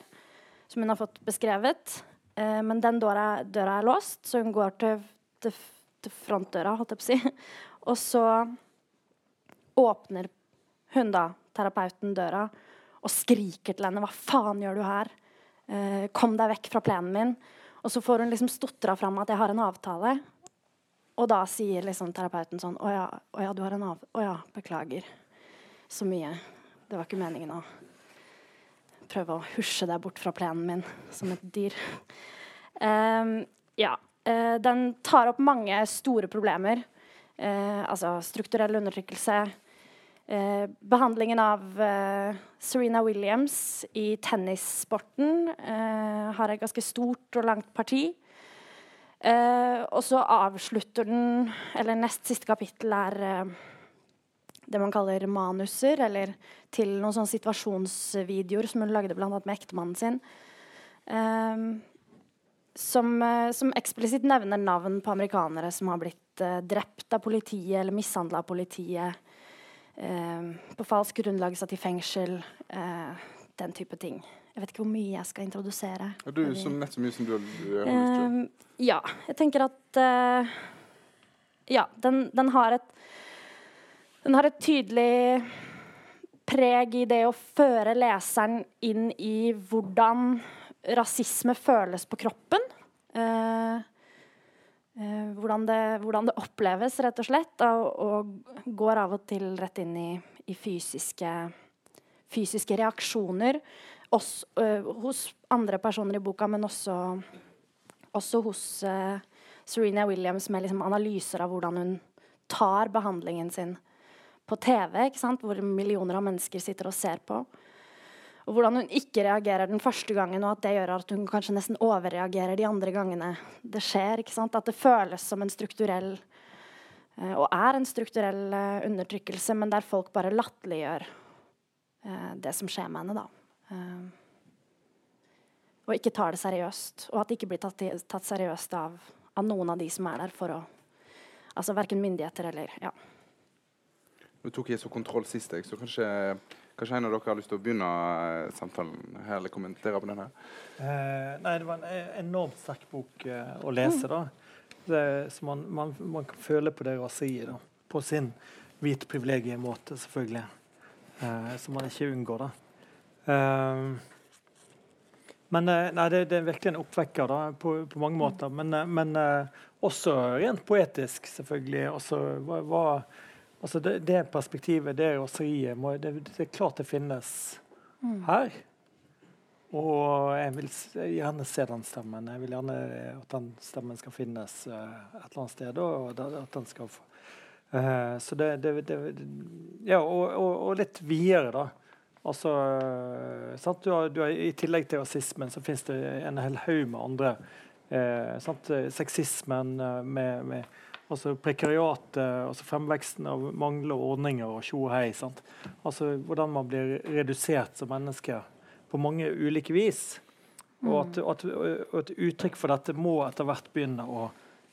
Som hun har fått beskrevet. Eh, men den døra, døra, er låst, så hun går til, til, til frontdøra, holdt jeg på å si. <laughs> Og så åpner hun da, terapeuten, døra og skriker til henne 'Hva faen gjør du her? Eh, kom deg vekk fra plenen min.' Og så får hun liksom stotra fram at 'jeg har en avtale'. Og da sier liksom terapeuten sånn 'Å ja, å ja, du har en avtale Å ja, beklager så mye. Det var ikke meningen å prøve å husje deg bort fra plenen min som et dyr. Um, ja. Uh, den tar opp mange store problemer. Uh, altså strukturell undertrykkelse. Uh, behandlingen av Serena Williams i tennissporten har et ganske stort og langt parti. og så avslutter den Eller nest siste kapittel er det man kaller manuser, eller til noen sånne situasjonsvideoer som hun lagde bl.a. med ektemannen sin. Um, som, som eksplisitt nevner navn på amerikanere som har blitt drept av politiet eller mishandla av politiet. Uh, på falsk grunnlag satt i fengsel. Eh, den type ting. Jeg vet ikke hvor mye jeg skal introdusere. Er du, som nett så mye som du har, lyst til. Ja. Jeg tenker at Ja, den, den har et den har et tydelig preg i det å føre leseren inn i hvordan rasisme føles på kroppen. Eh, hvordan, det, hvordan, det, oppleves, rett og slett. Og, og går av og til rett inn i, i fysiske, fysiske, reaksjoner. Også, uh, hos andre personer i boka, men også, også hos uh, Serena Williams med liksom analyser av hvordan hun tar behandlingen sin på TV, hvor millioner av mennesker sitter og ser på. Og hvordan hun ikke reagerer den første gangen, og at det gjør at hun kanskje nesten overreagerer de andre gangene det skjer. ikke sant? At det føles som en strukturell eh, og er en strukturell uh, undertrykkelse, men der folk bare latterliggjør uh, det som skjer med henne. da. Og ikke tar det seriøst. Og at det ikke blir tatt, tatt seriøst av, av, noen av de som er der for å Altså verken myndigheter eller Ja. Nå tok så kontroll sist, jeg, så kanskje, kanskje en av dere har lyst til å begynne eh, samtalen her, eller kommentere på den her? Eh, nei, det var en e- enormt sterk bok eh, å lese, da. Det, så man, man, man kan føle på det raseriet, da. På sin hvit privilegiemåte, selvfølgelig. Eh, som man ikke unngår, da. Eh, men eh, nei, det, det er virkelig en oppvekker da, på, på mange måter. Men, eh, men eh, også rent poetisk, selvfølgelig. Også, hva, hva, altså det, det perspektivet, det raseriet, må- det, det er klart det finnes her. Og jeg vil gjerne se den stemmen. Jeg vil gjerne at den stemmen skal finnes uh, et eller annet sted. Og at den skal få Eh, Så det, det, Ja, og, og, og litt videre, da. Altså, eh, sant? Du har, du har, I tillegg til rasismen så finnes det en hel haug med andre. Uh, sant? Sexismen med, med altså prekariatet, altså fremveksten av mangler, ordninger og tjo og hei. sant? Altså Hvordan man blir redusert som menneske på mange ulike vis. Og at, at, at et uttrykk for dette må etter hvert begynne å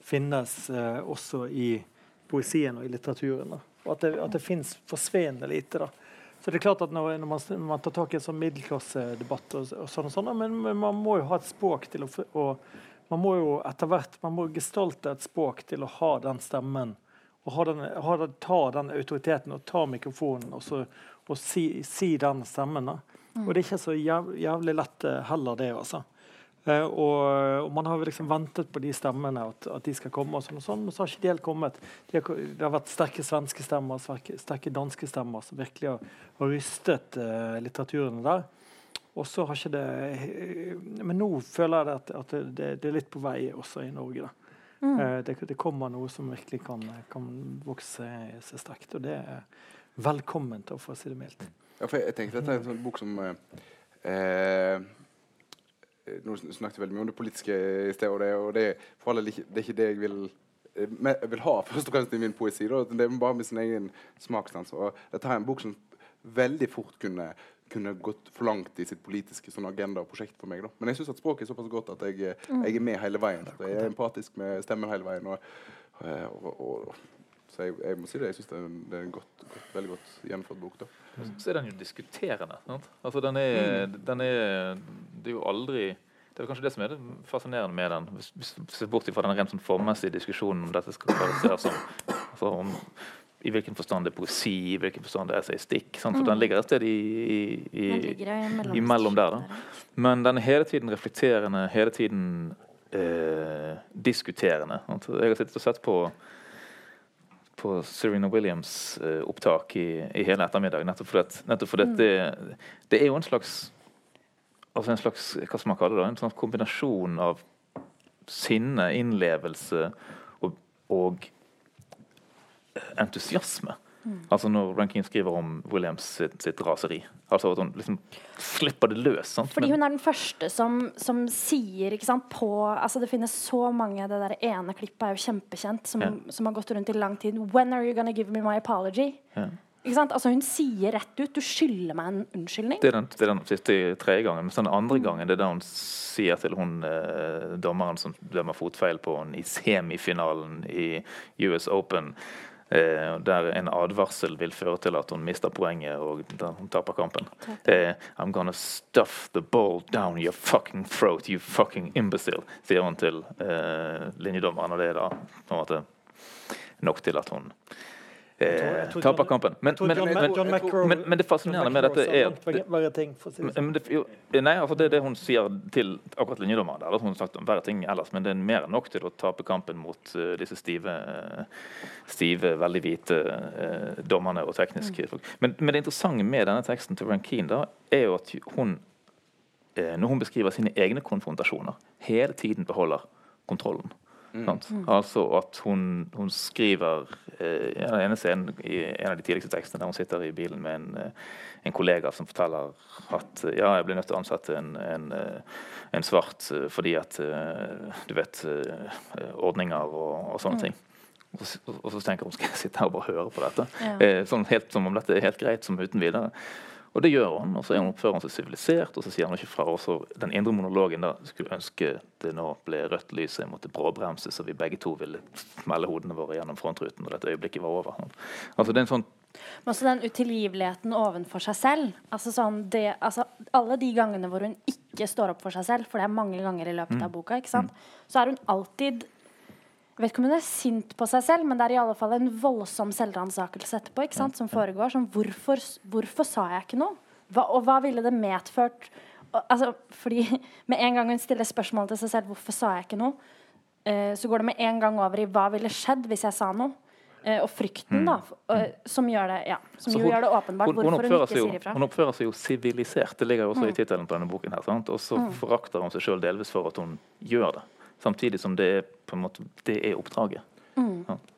finnes eh, også i poesien og i litteraturen. Da. Og at det, at det finnes forsvinnende lite. da. Så det er klart at når, når, man, når man tar tak i en sånn middelklassedebatt, og, og sånn og sånn, men, men man må jo ha et språk til å og Man må jo etter hvert man må gestalte et språk til å ha den stemmen. Og ha den, ha den, ta den autoriteten og ta mikrofonen og, så, og si, si den stemmen. da. Og det er ikke så jæv, jævlig lett eh, heller, det. altså. Eh, og, og man har liksom ventet på de stemmene, at, at de skal komme, og sånn, og sånn, men så har ikke de helt kommet. De har, det har vært sterke svenske stemmer, sterke, sterke danske stemmer, som virkelig har, har rystet uh, litteraturen der. Og så har ikke det eh, Men nå føler jeg at, at det, det er litt på vei også i Norge. da. Mm. det, det kommer noe som virkelig kan, kan vokse seg sterkt, og det er velkomment, for å si det mildt. Ja, for jeg, jeg tenker dette er en sånn bok som eh, eh, Nå snakket vi veldig mye om det politiske i sted, og det, og det, for alle, det er ikke det jeg vil eh, jeg vil ha først og fremst i min poesi. Da. Det er bare med sin egen smakssans. Og dette er en bok som veldig fort kunne, kunne gått for langt i sitt politiske sånn agenda og prosjekt for meg. Da. Men jeg syns at språket er såpass godt at jeg, jeg er med hele veien. Jeg er empatisk med stemmen hele veien. Og, eh, og, og, så jeg, jeg må si det. Jeg syns det er en, det er en godt, godt, veldig godt gjennomført bok. da. Så er den jo diskuterende. Sant? Altså, den er, den er Det er jo aldri Det er kanskje det som er det fascinerende med den. Hvis hvis vi ser bort fra den rent sånn formmessige diskusjonen om dette skal kvalifiseres som altså om, I hvilken forstand det er poesi, i hvilken forstand det er seistikk. For den ligger et sted i, i, i, mellom imellom, der. da. Men den er hele tiden reflekterende, hele tiden eh, diskuterende. Sant? Jeg har sittet og sett på på Serena Williams eh, opptak i, i hele ettermiddag. Nettopp fordi, at, nettopp fordi at det, det er jo en slags altså en slags, hva skal man kalle det, da? en slags kombinasjon av sinne, innlevelse og, og entusiasme. Altså Når Rankin skriver om Williams sitt, sitt raseri. Altså at hun liksom slipper det løs. sant? Fordi hun er den første som, som sier ikke sant, på altså Det finnes så mange Det der ene klippet er jo kjempekjent, som, yeah. som har gått rundt i lang tid. When are you gonna give me my apology? Yeah. Altså Hun sier rett ut 'du skylder meg en unnskyldning'. Det er den, det er den siste tredje gangen. Men den andre gangen det er da hun sier til hun eh, dommeren som dømmer fotfeil på henne i semifinalen i US Open, der en advarsel vil føre til at hun mister poenget og da hun taper kampen. Eh, I'm gonna stuff the ball down your fucking throat, you fucking imbecile, sier hun til eh, linjedommeren. Og det er da på en måte nok til at hun eh, taper kampen. Men, men, men, men, det fascinerende med dette er at langt for det men det, jo, nei, det er det hun sier til akkurat linjedommeren. Der, hun har sagt om verre ting ellers, men det er mer enn nok til å tape kampen mot uh, disse stive, eh, stive veldig hvite uh, dommerne og tekniske folk. Men, men det interessante med denne teksten til Rankine da, er jo at hun, når hun beskriver sine egne konfrontasjoner, hele tiden beholder kontrollen. Sant? Altså at hun, hun skriver eh, den ene scenen i en av de tidligste tekstene der hun sitter i bilen med en, eh, en kollega som forteller at eh, ja, jeg ble nødt til å ansette en, en, eh, en svart fordi at du vet ordninger og, og sånne ting. Og så, og så tenker hun skal jeg sitte her og bare høre på dette. Ja. Eh, sånn helt som om dette er helt greit, som uten videre. Og det gjør han. Og så er oppfører han seg sivilisert, og så sier han ikke fra. Og så den indre monologen da skulle ønske det nå ble rødt lys, jeg måtte bråbremse, så vi begge to ville smelle hodene våre gjennom frontruten når dette øyeblikket var over. Altså Det er en sånn Men også den utilgiveligheten overfor seg selv. Altså sånn det, altså alle de gangene hvor hun ikke står opp for seg selv, for det er mange ganger i løpet av boka, ikke sant? så er hun alltid jeg vet ikke om hun er sint på seg selv, men det er i alle fall en voldsom selvransakelse etterpå. ikke sant, som foregår. Som hvorfor, hvorfor sa jeg ikke noe? Hva, og hva ville det medført? Og, altså, fordi <laughs> Med en gang hun stiller spørsmål til seg selv hvorfor sa jeg ikke noe, eh, så går det med en gang over i hva ville skjedd hvis jeg sa noe. Eh, og frykten, da, eh, som gjør det, ja, som hun- gjør det åpenbart Hun, hun, hvorfor hun ikke jo, sier ifra. hun oppfører seg jo sivilisert. Det ligger jo også i tittelen på denne boken. her, sant? Og så Mm. forakter hun seg sjøl delvis for at hun gjør det. Samtidig som det er på en måte, det er oppdraget.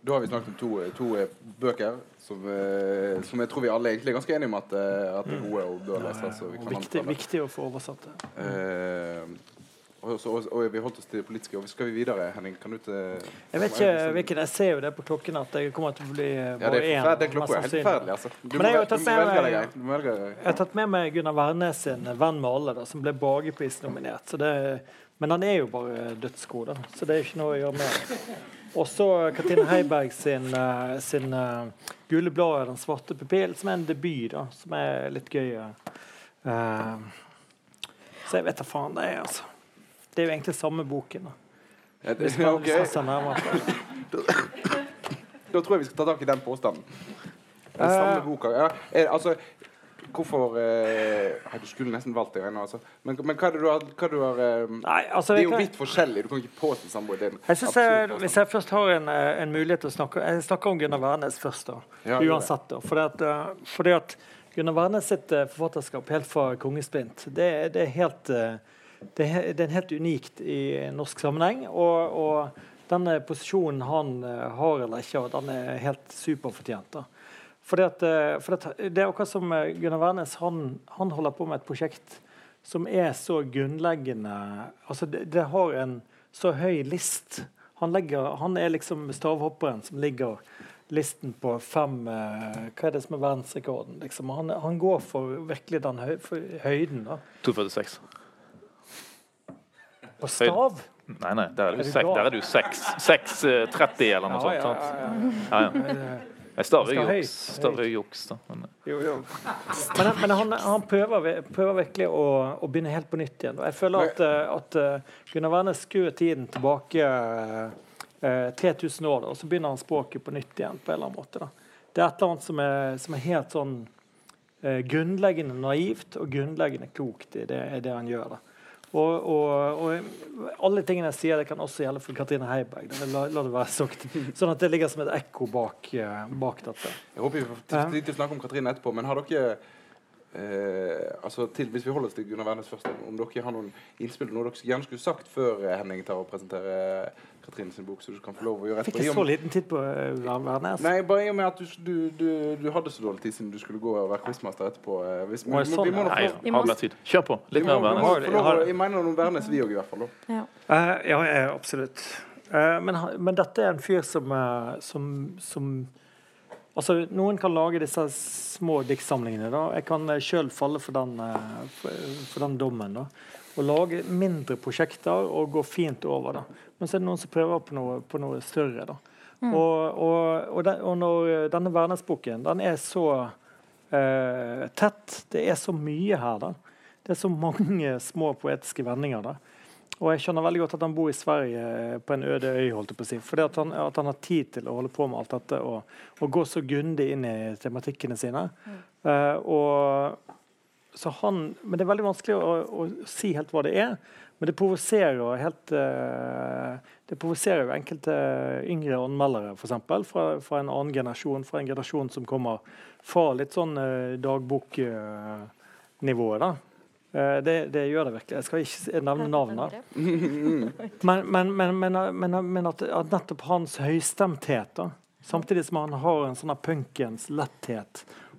Da har vi snakket om to, to eh, bøker som, eh, som jeg tror vi alle egentlig er ganske enige om at, eh, at er gode og bør leses. så vi kan Viktig, viktig å få oversatt det. Uh, og, så, og, og vi holdt oss til det politiske. Og skal vi videre, Henning? Kan du til Jeg vet ikke hvilken Jeg ser jo det på klokken at jeg kommer til å bli Ja, bare det er én. forferdelig. mest Klokka er helt forferdelig. Altså. Du, Men jeg har må, du må med velge deg jeg, Du må velge deg. Jeg har tatt med meg Gunnar Wærnes sin 'Venn med alle', da, som ble Bagepris-nominert. Så det- Men han er jo bare dødsgod, da, så det er ikke noe å gjøre med Også Og så Katrine Heiberg sin, eh, sin uh, 'Gule blad og den svarte pupill', som er en debut, da, som er litt gøy. Uh, så jeg vet da faen det er, altså. Det er jo egentlig samme boken. da. Ja, det- hvis man det. Da tror jeg vi skal ta tak i den påstanden. Den samme boka. Ja, er, altså, hvorfor eh, Du skulle nesten valgt det. Ennå, altså. Men, men hva er det du har, hva du har eh, Nei, altså, Det er jo kan- vidt forskjellig. Du kan ikke påstå samboeren din. Jeg jeg. Hvis jeg først har en, eh, en mulighet til å snakke Jeg snakker om Gunnar Wærnes først, da. Ja. Uansett. da. Fordi at, eh, fordi at Gunnar Wærnes sitt eh, forfatterskap helt fra 'Kongesprint' det, det er helt det er, det er helt unikt i norsk sammenheng. Og, og denne posisjonen han har eller ikke har, den er helt superfortjent. da. Fordi at, for fordi at det er akkurat som eh, Gunnar Wærnes han, han holder på med et prosjekt som er så grunnleggende altså det, det har en så høy list. Han, legger, han er liksom stavhopperen som ligger listen på fem eh, Hva er det som er verdensrekorden? Liksom. Han, han går for virkelig den høy, for høyden. da. 246. På stav? Nei, nei, der er det du 6,30 eller noe Ja, sånt. ja, ja, Ja, ja. ja. Jeg staver jo juks, staver jo juks da. Men, Jo, jo. Men, men han, han prøver, prøver virkelig å, å begynne helt på nytt igjen. Og jeg føler at, eh, at eh, Gunnar Wærnes skrur tiden tilbake eh, 3000 år, da, og så begynner han språket på nytt igjen. på en eller annen måte. Da. Det er et eller annet som er, som er helt sånn eh, grunnleggende naivt og grunnleggende klokt i det, i det han gjør. da. Og, og, og alle tingene jeg sier, det kan også gjelde for Katrine Heiberg. La, la det være sagt. Sånn at det ligger som et ekko bak, eh, bak dette. Jeg håper vi får tid til å snakke om Katrine etterpå, men har dere eh, altså til, Hvis vi holder oss til Gunnar Wærnes først, om dere har noen innspill, noe dere gjerne skulle sagt før eh, Henning tar og presenterer Katrine sin bok, så du kan få lov å gjøre Fikk etterpå. I jeg så liten tid på eh, Vær- Værnes? Nei, bare i og med at du, du, du, du hadde så dårlig tid siden du skulle gå og være quizmaster etterpå. eh, Hvis, Å, sånn, vi må nå nei, få mer tid. Kjør på. Litt mer Værnes. Jeg mener noe Værnes, vi òg, i hvert fall. Da. Ja. uh, ja, absolutt. Uh, men, men dette er en fyr som, uh, som, som Altså, Noen kan lage disse små diktsamlingene. da. Jeg kan uh, sjøl falle for den, for, for den dommen. da. Å lage mindre prosjekter og gå fint over. da. Men så er det noen som prøver på noe, på noe større. da. Og, og, og, den, og når denne Værnes-boken den er så eh, tett, det er så mye her. da. Det er så mange <laughs> små poetiske vendinger. da. Og jeg skjønner veldig godt at han bor i Sverige eh, på en øde øy. holdt jeg på å si. Fordi at han, at han har tid til å holde på med alt dette og, og gå så grundig inn i tematikkene sine. Eh, og, så han, men det er veldig vanskelig å, å si helt hva det er. Men det provoserer jo helt eh, Det provoserer jo enkelte yngre anmeldere, f.eks. Fra, fra en annen generasjon. Fra en generasjon som kommer fra litt sånn eh, dagboknivået. da. Eh, det, det gjør det virkelig. Jeg skal ikke nevne navnet. Men, men, men, men, men, men at, at nettopp hans høystemthet, da, samtidig som han har en sånn punkens letthet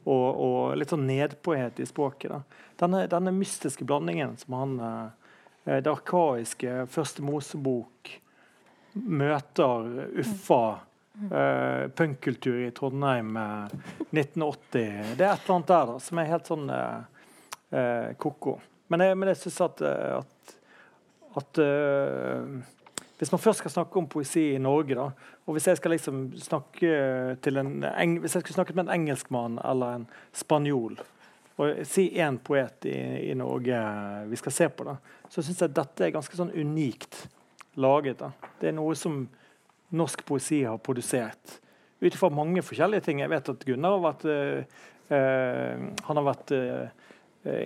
og, og litt sånn nedpåhet i språket da. Denne, denne mystiske blandingen som han eh, Det arkaiske Første Mosebok møter Uffa eh, punkkultur i Trondheim eh, 1980. Det er et eller annet der da, som er helt sånn eh, eh, ko-ko. Men jeg, men jeg syns at, eh, at, at eh, hvis man først skal snakke om poesi i Norge, da, og hvis jeg skal liksom snakke til en hvis jeg skulle snakket med en engelskmann eller en spanjol og si én poet i, i, Norge vi skal se på, da, så syns jeg dette er ganske sånn unikt laget. da. Det er noe som norsk poesi har produsert. Ut ifra mange forskjellige ting. Jeg vet at Gunnar har vært, øh, øh, har vært øh,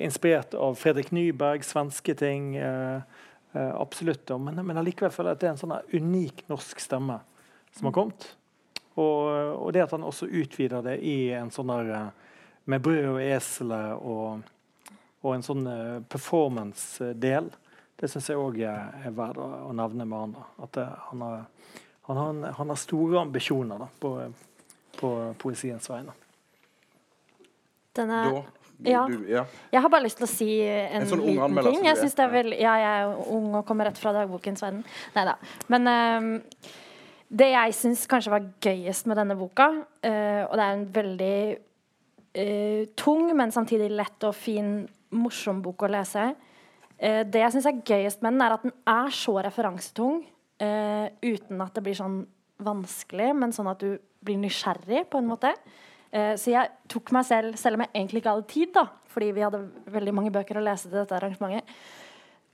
inspirert av Fredrik Nyberg, svenske ting. Absolutt. Men, men allikevel føler jeg at det er en sånn unik norsk stemme som har kommet. Og, og, det at han også utvider det i en sånn der med brød og eselet og, og, en sånn performance-del, det syns jeg òg er, er verdt å, å nevne med han. At det, han har han har, han har store ambisjoner da, på, på, poesiens vegne. Denne, da, ja. Du, ja. Jeg har bare lyst til å si en, en sånn liten ting. Jeg det er vel, ja, jeg er ung og kommer rett fra dagbokens verden. Nei da. Men um, det jeg syns kanskje var gøyest med denne boka, uh, og det er en veldig uh, tung, men samtidig lett og fin, morsom bok å lese Det jeg syns er gøyest med den, er at den er så referansetung uh, uten at det blir sånn vanskelig, men sånn at du blir nysgjerrig på en måte. Uh, så jeg tok meg selv, selv om jeg egentlig ikke hadde tid, da, fordi vi hadde veldig mange bøker å lese til dette arrangementet,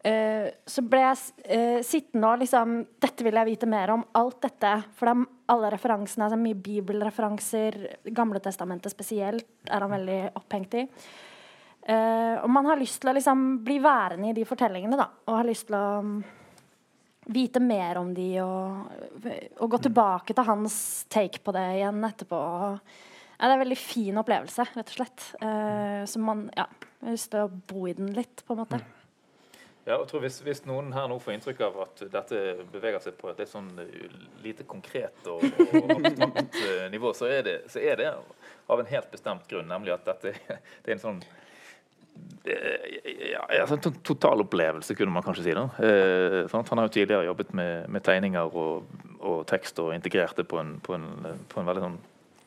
eh, så ble jeg sittende og liksom Dette vil jeg vite mer om. Alt dette. For er alle referansene, altså mye bibelreferanser, Gamle testamentet spesielt, er han veldig opphengt i. og man har lyst til å liksom bli værende i de fortellingene, da, og har lyst til å vite mer om de og, og, gå tilbake til hans take på det igjen etterpå. Ja, det er en veldig fin opplevelse, rett og slett. Uh, så man ja, har lyst til å bo i den litt, på en måte. Ja, og tror hvis, hvis, noen her nå får inntrykk av at dette beveger seg på et litt sånn eh, lite konkret og, og abstrakt eh, nivå, så er, det, så er, det, av en helt bestemt grunn, nemlig at dette det er en sånn ja, altså en totalopplevelse, kunne man kanskje si. da. Eh, han har jo tidligere jobbet med, med tegninger og, og, tekst og integrert det på en, på en, på en veldig sånn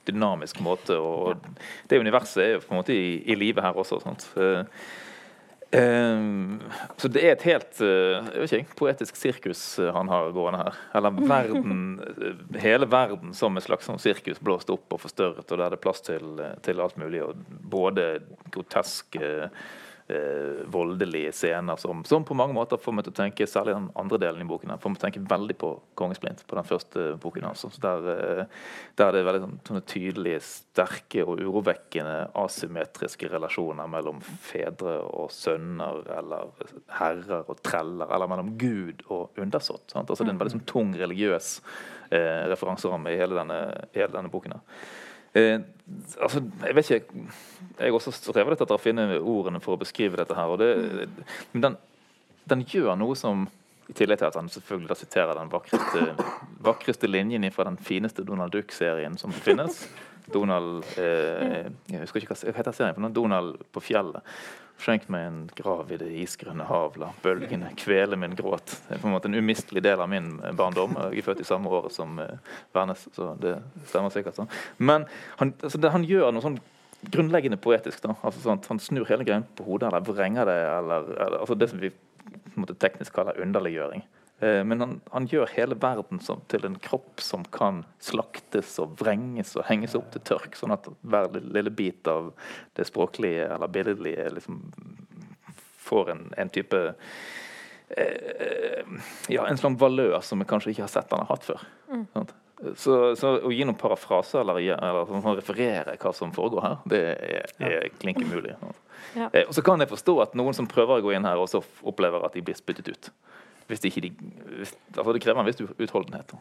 dynamisk måte. og Det universet er jo på en måte i, i live her også. sant? Eh, Um, så det er et helt uh, ikke, poetisk sirkus uh, han har gående her. Eller <laughs> verden, uh, hele verden som et slags sånn sirkus blåst opp og forstørret, og der er det plass til, til alt mulig. Og både groteske eh, voldelige scener som, som, på mange måter får meg til å tenke særlig den andre delen i boken, får meg til å tenke veldig på Kongesplint, på den første boken. Altså. Der, eh, der er det veldig sånn, tydelige, sterke og urovekkende asymmetriske relasjoner mellom fedre og sønner, eller herrer og treller, eller mellom Gud og undersått. Sant? Altså, det er en veldig sånn, tung religiøs eh, referanseramme i hele denne, hele denne boken. her. Eh, altså, jeg vet ikke Jeg også strever litt etter å finne ordene for å beskrive dette her. Det, men den, den, gjør noe som I tillegg til at han selvfølgelig da siterer den vakreste, vakreste linjen fra den fineste Donald Duck-serien som finnes. Donald eh, Jeg husker ikke hva heter serien, for Donald på fjellet. Skjenk meg en grav i det isgrønne hav, la bølgene kvele min gråt. Det er på en måte en umistelig del av min eh, barndom. Jeg er født i samme året som Værnes, Vernes, så det stemmer sikkert. sånn. Men han, altså det, han gjør noe sånn grunnleggende poetisk. da, altså sånn, Han snur hele greia på hodet, eller vrenger det, eller, eller altså det som vi måte, teknisk kaller underliggjøring. Eh, men han, han, gjør hele verden som, til en kropp som kan slaktes og vrenges og henges opp til tørk, sånn at hver lille bit av det språklige eller billedlige liksom får en, en type eh, Ja, en slags valør som vi kanskje ikke har sett han har hatt før. Mm. Så, så, å gi noen parafraser eller, eller sånn, referere hva som foregår her, det er, er klink umulig. Ja. Eh, og så kan jeg forstå at noen som prøver å gå inn her, også opplever at de blir spyttet ut hvis ikke de altså Det krever en viss utholdenhet.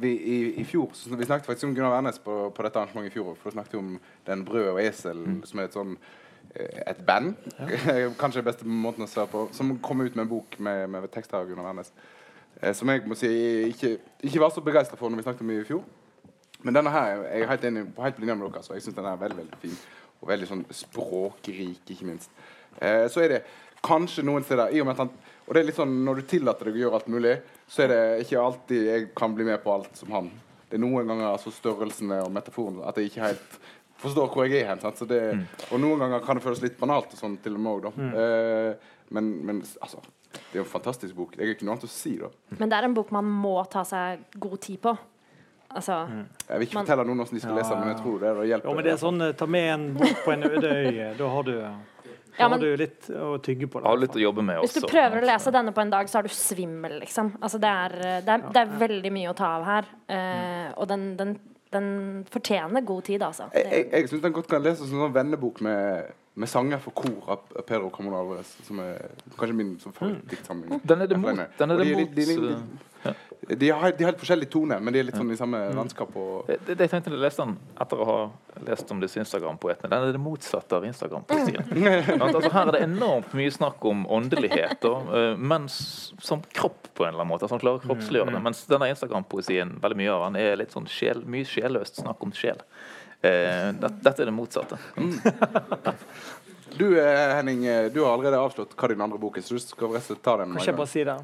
Vi, i, i, fjor, vi snakket faktisk om Gunnar Wærnes på, på, dette arrangementet i fjor. For da snakket vi om den Brød og esel, mm. som er et sånn eh, et band, ja. <laughs> kanskje den beste måten å se på, som kom ut med en bok med, med tekster av Gunnar Wærnes. Eh, som jeg må si ikke, ikke var så begeistra for når vi snakket om i fjor. Men denne her jeg er helt enig på helt linje med dere. Så jeg syns den er veldig veldig fin. Og veldig sånn språkrik, ikke minst. Eh, så er det kanskje noen steder i og med at han og det er litt sånn, Når du tillater deg å gjøre alt mulig, så er det ikke alltid jeg kan bli med på alt som han. Det er noen ganger altså størrelsene og metaforene at jeg ikke helt forstår hvor jeg er hen. Det, mm. Og noen ganger kan det føles litt banalt og sånn til og med òg, da. Mm. Eh, men, men, altså det er jo en fantastisk bok. Jeg har ikke noe annet å si, da. Men det er en bok man må ta seg god tid på. Altså Jeg vil ikke Man- fortelle noen hvordan de skal lese, men jeg tror det er å hjelpe. Jo, men det er sånn eh, Ta med en bok på en øde øy. Da har du, da Ja, men- har du litt å tygge på. da. Litt å jobbe med Hvis du prøver å lese denne på en dag, så er du svimmel, liksom. Altså, det, er, det, er, det er veldig mye å ta av her. Eh, og den, den, den fortjener god tid, altså. Jeg, jeg, jeg syns den godt kan leses som en vennebok med, med sanger for kor av Pedro Camon Alvarez, som er kanskje min som favorittdiktsamling. Den er det mot, den er det de, mot de, de, eh, de, de, har, de har helt forskjellig tone, men de er litt sånn i samme landskap. Og, det, det jeg tenkte da jeg leste den etter å ha lest om disse Instagram-poetene. Den er det motsatte av Instagram-poesien. altså, her er det enormt mye snakk om åndelighet, og, uh, men som kropp på en eller annen måte. Altså, han klarer å kroppsliggjøre det. Mens denne Instagram-poesien, veldig mye av den, er litt sånn sjel, mye sjelløst snakk om sjel. Eh, dette er det motsatte. <laughs> du eh, Henning, eh, du har allerede avslått hva din andre bok er, så du skal rett og slett ta den. Kan ikke jeg bare si det?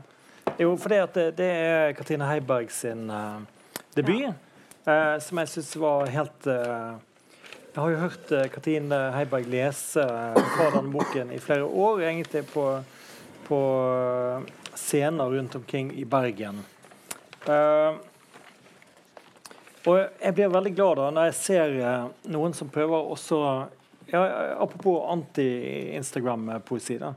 Jo, for det, det, det er Katrine Heiberg sin uh, debut, eh, som jeg syns var helt uh, Jeg har jo hørt uh, Katrine Heiberg lese fra denne boken i flere år, egentlig på, på scener rundt omkring i Bergen. Eh, og jeg blir veldig glad da når jeg ser eh, noen som prøver også ja, Apropos anti-Instagram-poesi. da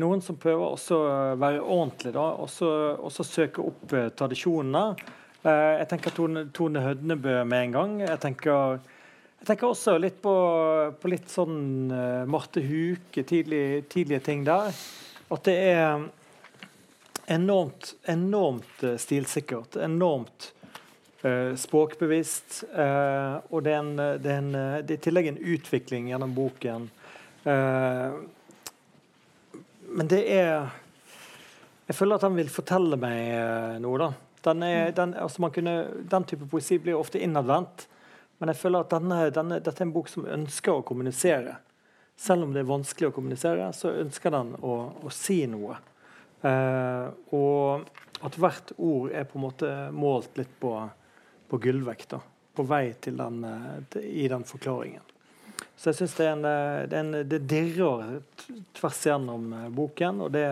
noen som prøver også å være ordentlig, da, også, også søke opp eh, tradisjonene. Eh, jeg tenker Tone, Tone Hødnebø med en gang. Jeg tenker, jeg tenker også litt på, på litt sånn eh, Marte Huke, tidlig, tidlige ting der. At det er enormt, enormt eh, stilsikkert. Enormt språkbevisst. eh, og det er, en, det, er en, eh, det er i tillegg en utvikling gjennom boken. Eh, men det er Jeg føler at han vil fortelle meg eh, noe, da. Den, er, den, altså man kunne, den type poesi blir ofte innadvendt. Men jeg føler at denne, denne, dette er en bok som ønsker å kommunisere. Selv om det er vanskelig å kommunisere, så ønsker den å, å si noe. Eh, og at hvert ord er på en måte målt litt på, på gullvekt. På vei til den, eh, i den forklaringen. Så jeg syns det, eh, det, det dirrer tvers gjennom eh, boken. Og, det,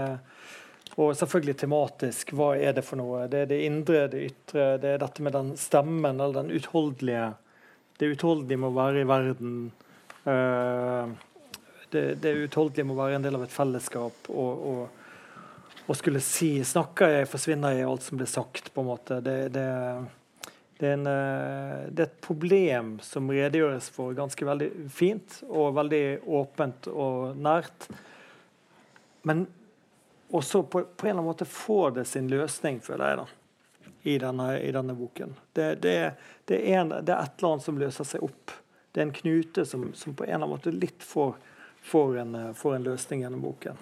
og selvfølgelig tematisk. Hva er det for noe? Det er det indre, det ytre. Det er dette med den stemmen, eller den utholdelige Det utholdelige med å være i verden. Det, det utholdelige med å være en del av et fellesskap. og, og og skulle si Snakker jeg, forsvinner jeg alt som blir sagt, på en måte. Det, det, det, er en, eh, det er et problem som redegjøres for ganske veldig fint og veldig åpent og nært. Men også på, på en eller annen måte får det sin løsning, føler jeg, da, i denne, i denne boken. Det, det, det, er en, det er et eller annet som løser seg opp. Det er en knute som, som på en eller annen måte litt får, får, en, eh, får en løsning gjennom boken.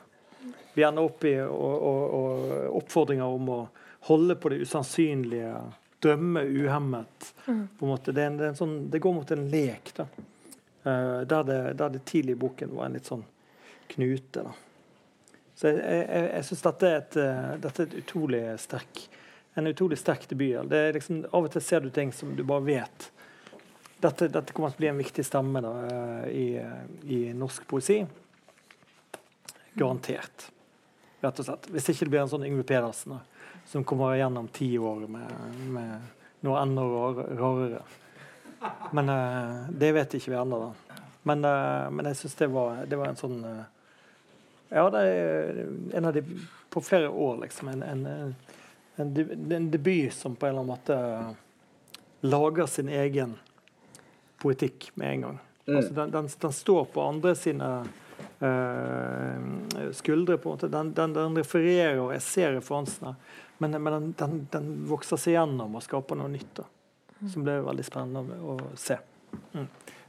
Vi ender opp i og, og, og oppfordringer om å holde på det usannsynlige, drømme uhemmet. På en måte. Det, en, det, en sånn, det går mot en lek, da. Uh, der, det, der det tidlig i boken var en litt sånn knute. da. Så jeg, jeg, jeg syns dette, et, eh, dette er et utrolig sterk en utrolig sterk debut. Det er liksom, av og til ser du ting som du bare vet. Dette, dette kommer til å bli en viktig stemme da, eh, i, i norsk poesi. Garantert. Rett og slett. Hvis ikke det blir en sånn Yngve Pedersen da, som kommer gjennom ti år med, med noe enda rarere. Men uh, det vet ikke vi ennå, da. Men, uh, men jeg syns det, var- det var en sånn uh, Ja, det er en av de på flere år, liksom. En, en, en, en debut som på en eller annen måte lager sin egen poetikk med en gang. Altså, den, den, den står på andre sine skuldre. på en måte. Den, den, den refererer, og jeg ser referansene. Men, men den, den, vokser seg gjennom og skaper noe nytt. da. Som blir veldig spennende å se.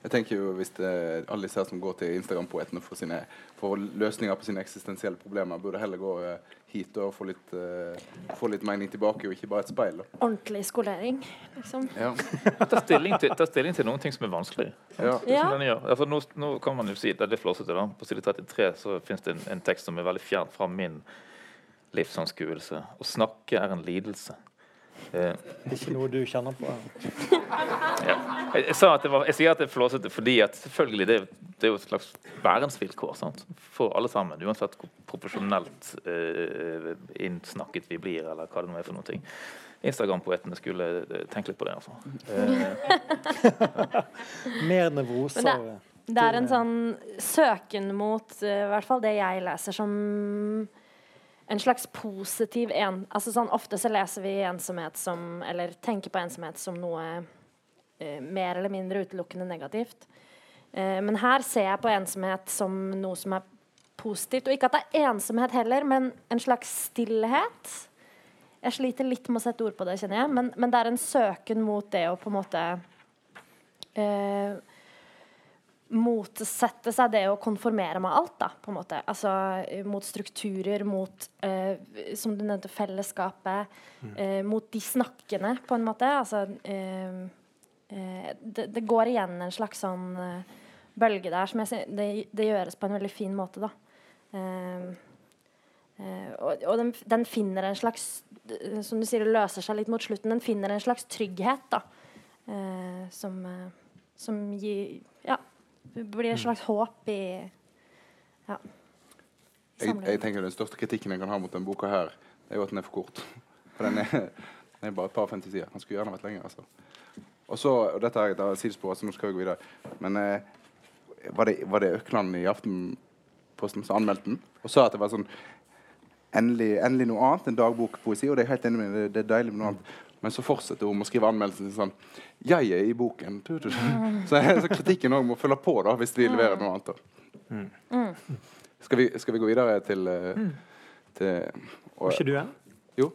Jeg tenker jo Hvis det, alle disse her som går til Instagram-poetene for, sine, for løsninger på sine eksistensielle problemer, burde heller gå eh, hit og få litt, uh, få litt mening tilbake, og ikke bare et speil. Da. Ordentlig skolering, liksom. Ja. <laughs> Ta stilling, til, ta stilling til noen ting som er vanskelig. Ja. Ja. Altså, nå, nå kan man jo si det er litt flåsete. da. På side 33 så finnes det en, en tekst som er veldig fjern fra min livsanskuelse. Å snakke er en lidelse. Eh, Ikke noe du kjenner på? <laughs> ja. jeg, jeg, sa at det var, jeg sier at det er flåsete fordi at selvfølgelig det, det er jo et slags værensvilkår sant? for alle sammen. Uansett hvor profesjonelt eh, innsnakket vi blir, eller hva det nå er for noe. ting. Instagram-poetene skulle eh, tenke litt på det, altså. Eh, <laughs> Mer nevroser. Det, Det er en sånn søken mot i hvert fall det jeg leser som en slags positiv en... Altså sånn, Ofte så leser vi ensomhet som Eller tenker på ensomhet som noe eh, mer eller mindre utelukkende negativt. Eh, men her ser jeg på ensomhet som noe som er positivt. Og ikke at det er ensomhet heller, men en slags stillhet. Jeg sliter litt med å sette ord på det, kjenner jeg, men, men det er en søken mot det å på en måte eh, motsette seg det å konformere med alt, da, på en måte. Altså eh, mot strukturer, mot, eh, som du nevnte, fellesskapet. Eh, mot de snakkende, på en måte. Altså eh, eh, det, det, går igjen en slags sånn eh, bølge der som jeg ser det, det, gjøres på en veldig fin måte, da. og, og den, den, finner en slags Som du sier, det løser seg litt mot slutten. Den finner en slags trygghet, da. som, som gir blir et slags håp i ja. Jeg, jeg, tenker Den største kritikken jeg kan ha mot denne boka, her, er jo at den er for kort. <laughs> For den er, den er bare et par 50 sider. Den skulle gjerne vært lenger. altså. Og så, og dette er et sidespor, så nå skal vi gå videre. Men eh, var, det, var det Økland i Aftenposten som anmeldte den og sa at det var sånn endelig, endelig noe annet enn dagbokpoesi? Og det er helt enig med det, det er deilig med noe annet. Men så fortsetter hun å skrive anmeldelsen sånn Jeg er i boken. Så, så kritikken òg må følge på da, hvis vi leverer noe annet. Mm. Skal, vi, skal, vi, gå videre til, Hvor er Var ikke du en? Jo.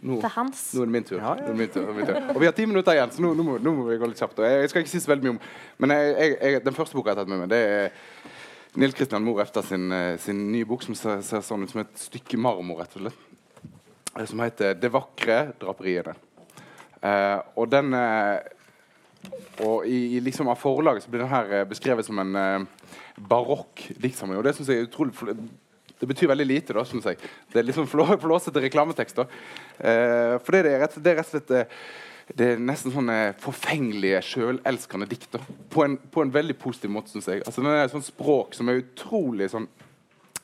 Nå, til hans. Nå er det min tur. Ja, ja. Min tur, min tur. Og vi har ti minutter igjen, så nå, nå, må, nå, må, vi gå litt kjapt. Jeg, jeg skal ikke si så veldig mye om Men jeg, jeg, den første boka jeg har tatt med meg, det er Nils Kristian Mor Efter sin, eh, sin nye bok som ser, ser sånn ut som et stykke marmor. rett og slett. Eh, som heter 'Det vakre draperiene'. Eh, og den eh, og i, i, liksom av forlaget så blir den her eh, beskrevet som en eh, barokk diktsamling. Og det syns jeg er utrolig det betyr veldig lite. da, syns jeg. Det er liksom flå, <laughs> flåsete reklametekst. da. Eh, for det er, rett, det er rett og slett det er nesten sånne forfengelige, sjølelskende dikt. På en, på en, veldig positiv måte, syns jeg. Altså, det er et sånt språk som er utrolig sånn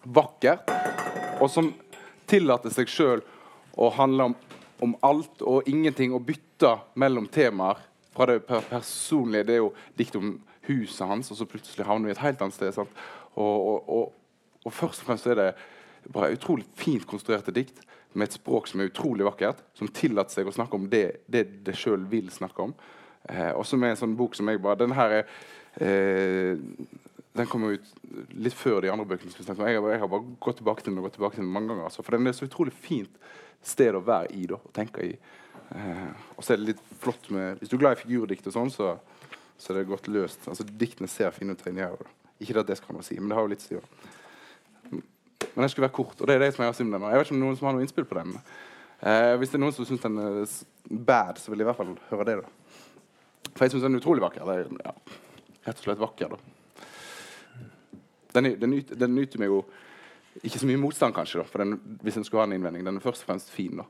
vakkert, og som tillater seg sjøl og handler om, om, alt og ingenting, og bytter mellom temaer fra det personlige. Det er jo dikt om huset hans, og så plutselig havner vi et helt annet sted. Og, og, og, og, først og fremst er det bare utrolig fint konstruerte dikt med et språk som er utrolig vakkert, som tillater seg å snakke om det det, det sjøl vil snakke om. Eh, og som er en sånn bok som jeg bare Den her er eh, den kommer ut litt før de andre bøkene. Jeg, jeg, har bare gått tilbake til den og gått tilbake til den mange ganger. Altså, for den er så utrolig fint sted å være i da, og tenke i. Eh, og så er det litt flott med Hvis du er glad i figurdikt, og sånn, så, så er det godt løst. Altså, Diktene ser fine ut. Her, ikke at det skal noe si, men det har jo litt å si. Men den skulle være kort, og det er det som jeg har syntes Jeg vet ikke om noen som har noe innspill på den. Eh, hvis det er noen som syns den er bad, så vil jeg i hvert fall høre det. da. For jeg syns den er utrolig vakker. Det er, ja, rett og slett vakker. da. Den, den, den nyter meg jo ikke så mye motstand, kanskje, da, den, hvis en skulle ha en innvending. Den er først og fremst fin. da.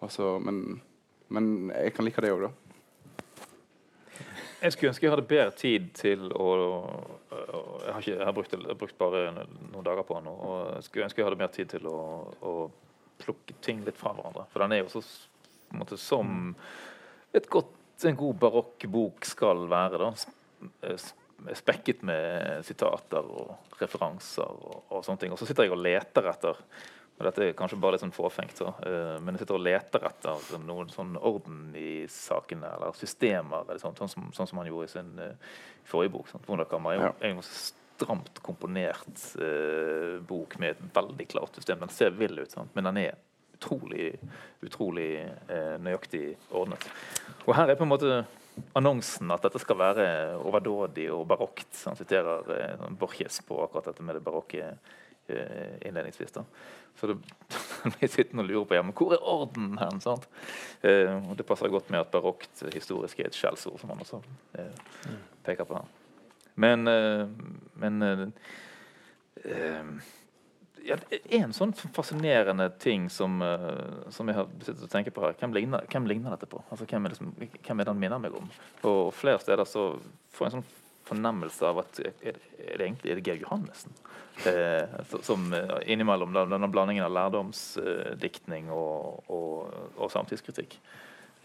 Altså, men, men, jeg kan like det òg, da. Jeg skulle ønske jeg hadde bedre tid til å Jeg har, ikke, jeg har, brukt, jeg har brukt, bare noen dager på den. og Jeg skulle ønske jeg hadde mer tid til å, å plukke ting litt fra hverandre. For den er jo så på en måte, som et godt, en god barokk bok skal være. da spekket med sitater og referanser og, og, sånne ting. Og så sitter jeg og leter etter og Dette er kanskje bare litt sånn fåfengt, så, uh, men jeg sitter og leter etter noen sånn orden i sakene, eller systemer, eller sånt, sånn, som, sånn som han gjorde i sin uh, forrige bok. Sånn, er jo ja. en stramt komponert uh, bok med et veldig klart system. Den ser vill ut, sant? men den er utrolig, utrolig nøyaktig ordnet. Og her er på en måte annonsen at dette skal være overdådig og barokt. Han siterer eh, Borges på akkurat dette med det barokke eh, innledningsvis. da. Så det <laughs> blir sittende og lure på ja, men hvor er orden hen? sant? Eh, og Det passer godt med at barokt historisk er et skjellsord, som han også eh, peker på her. Men, eh, men eh, ja, en sånn fascinerende ting som, uh, som jeg har sittet og tenkt på her, hvem ligner, hvem ligner dette på? Altså, hvem, er det som, hvem er det han minner meg om? Og flere steder så får jeg en sånn fornemmelse av at er, er det egentlig er det Georg Johannessen? Eh, som eh, innimellom denne blandingen av lærdomsdiktning eh, og, og, og, samtidskritikk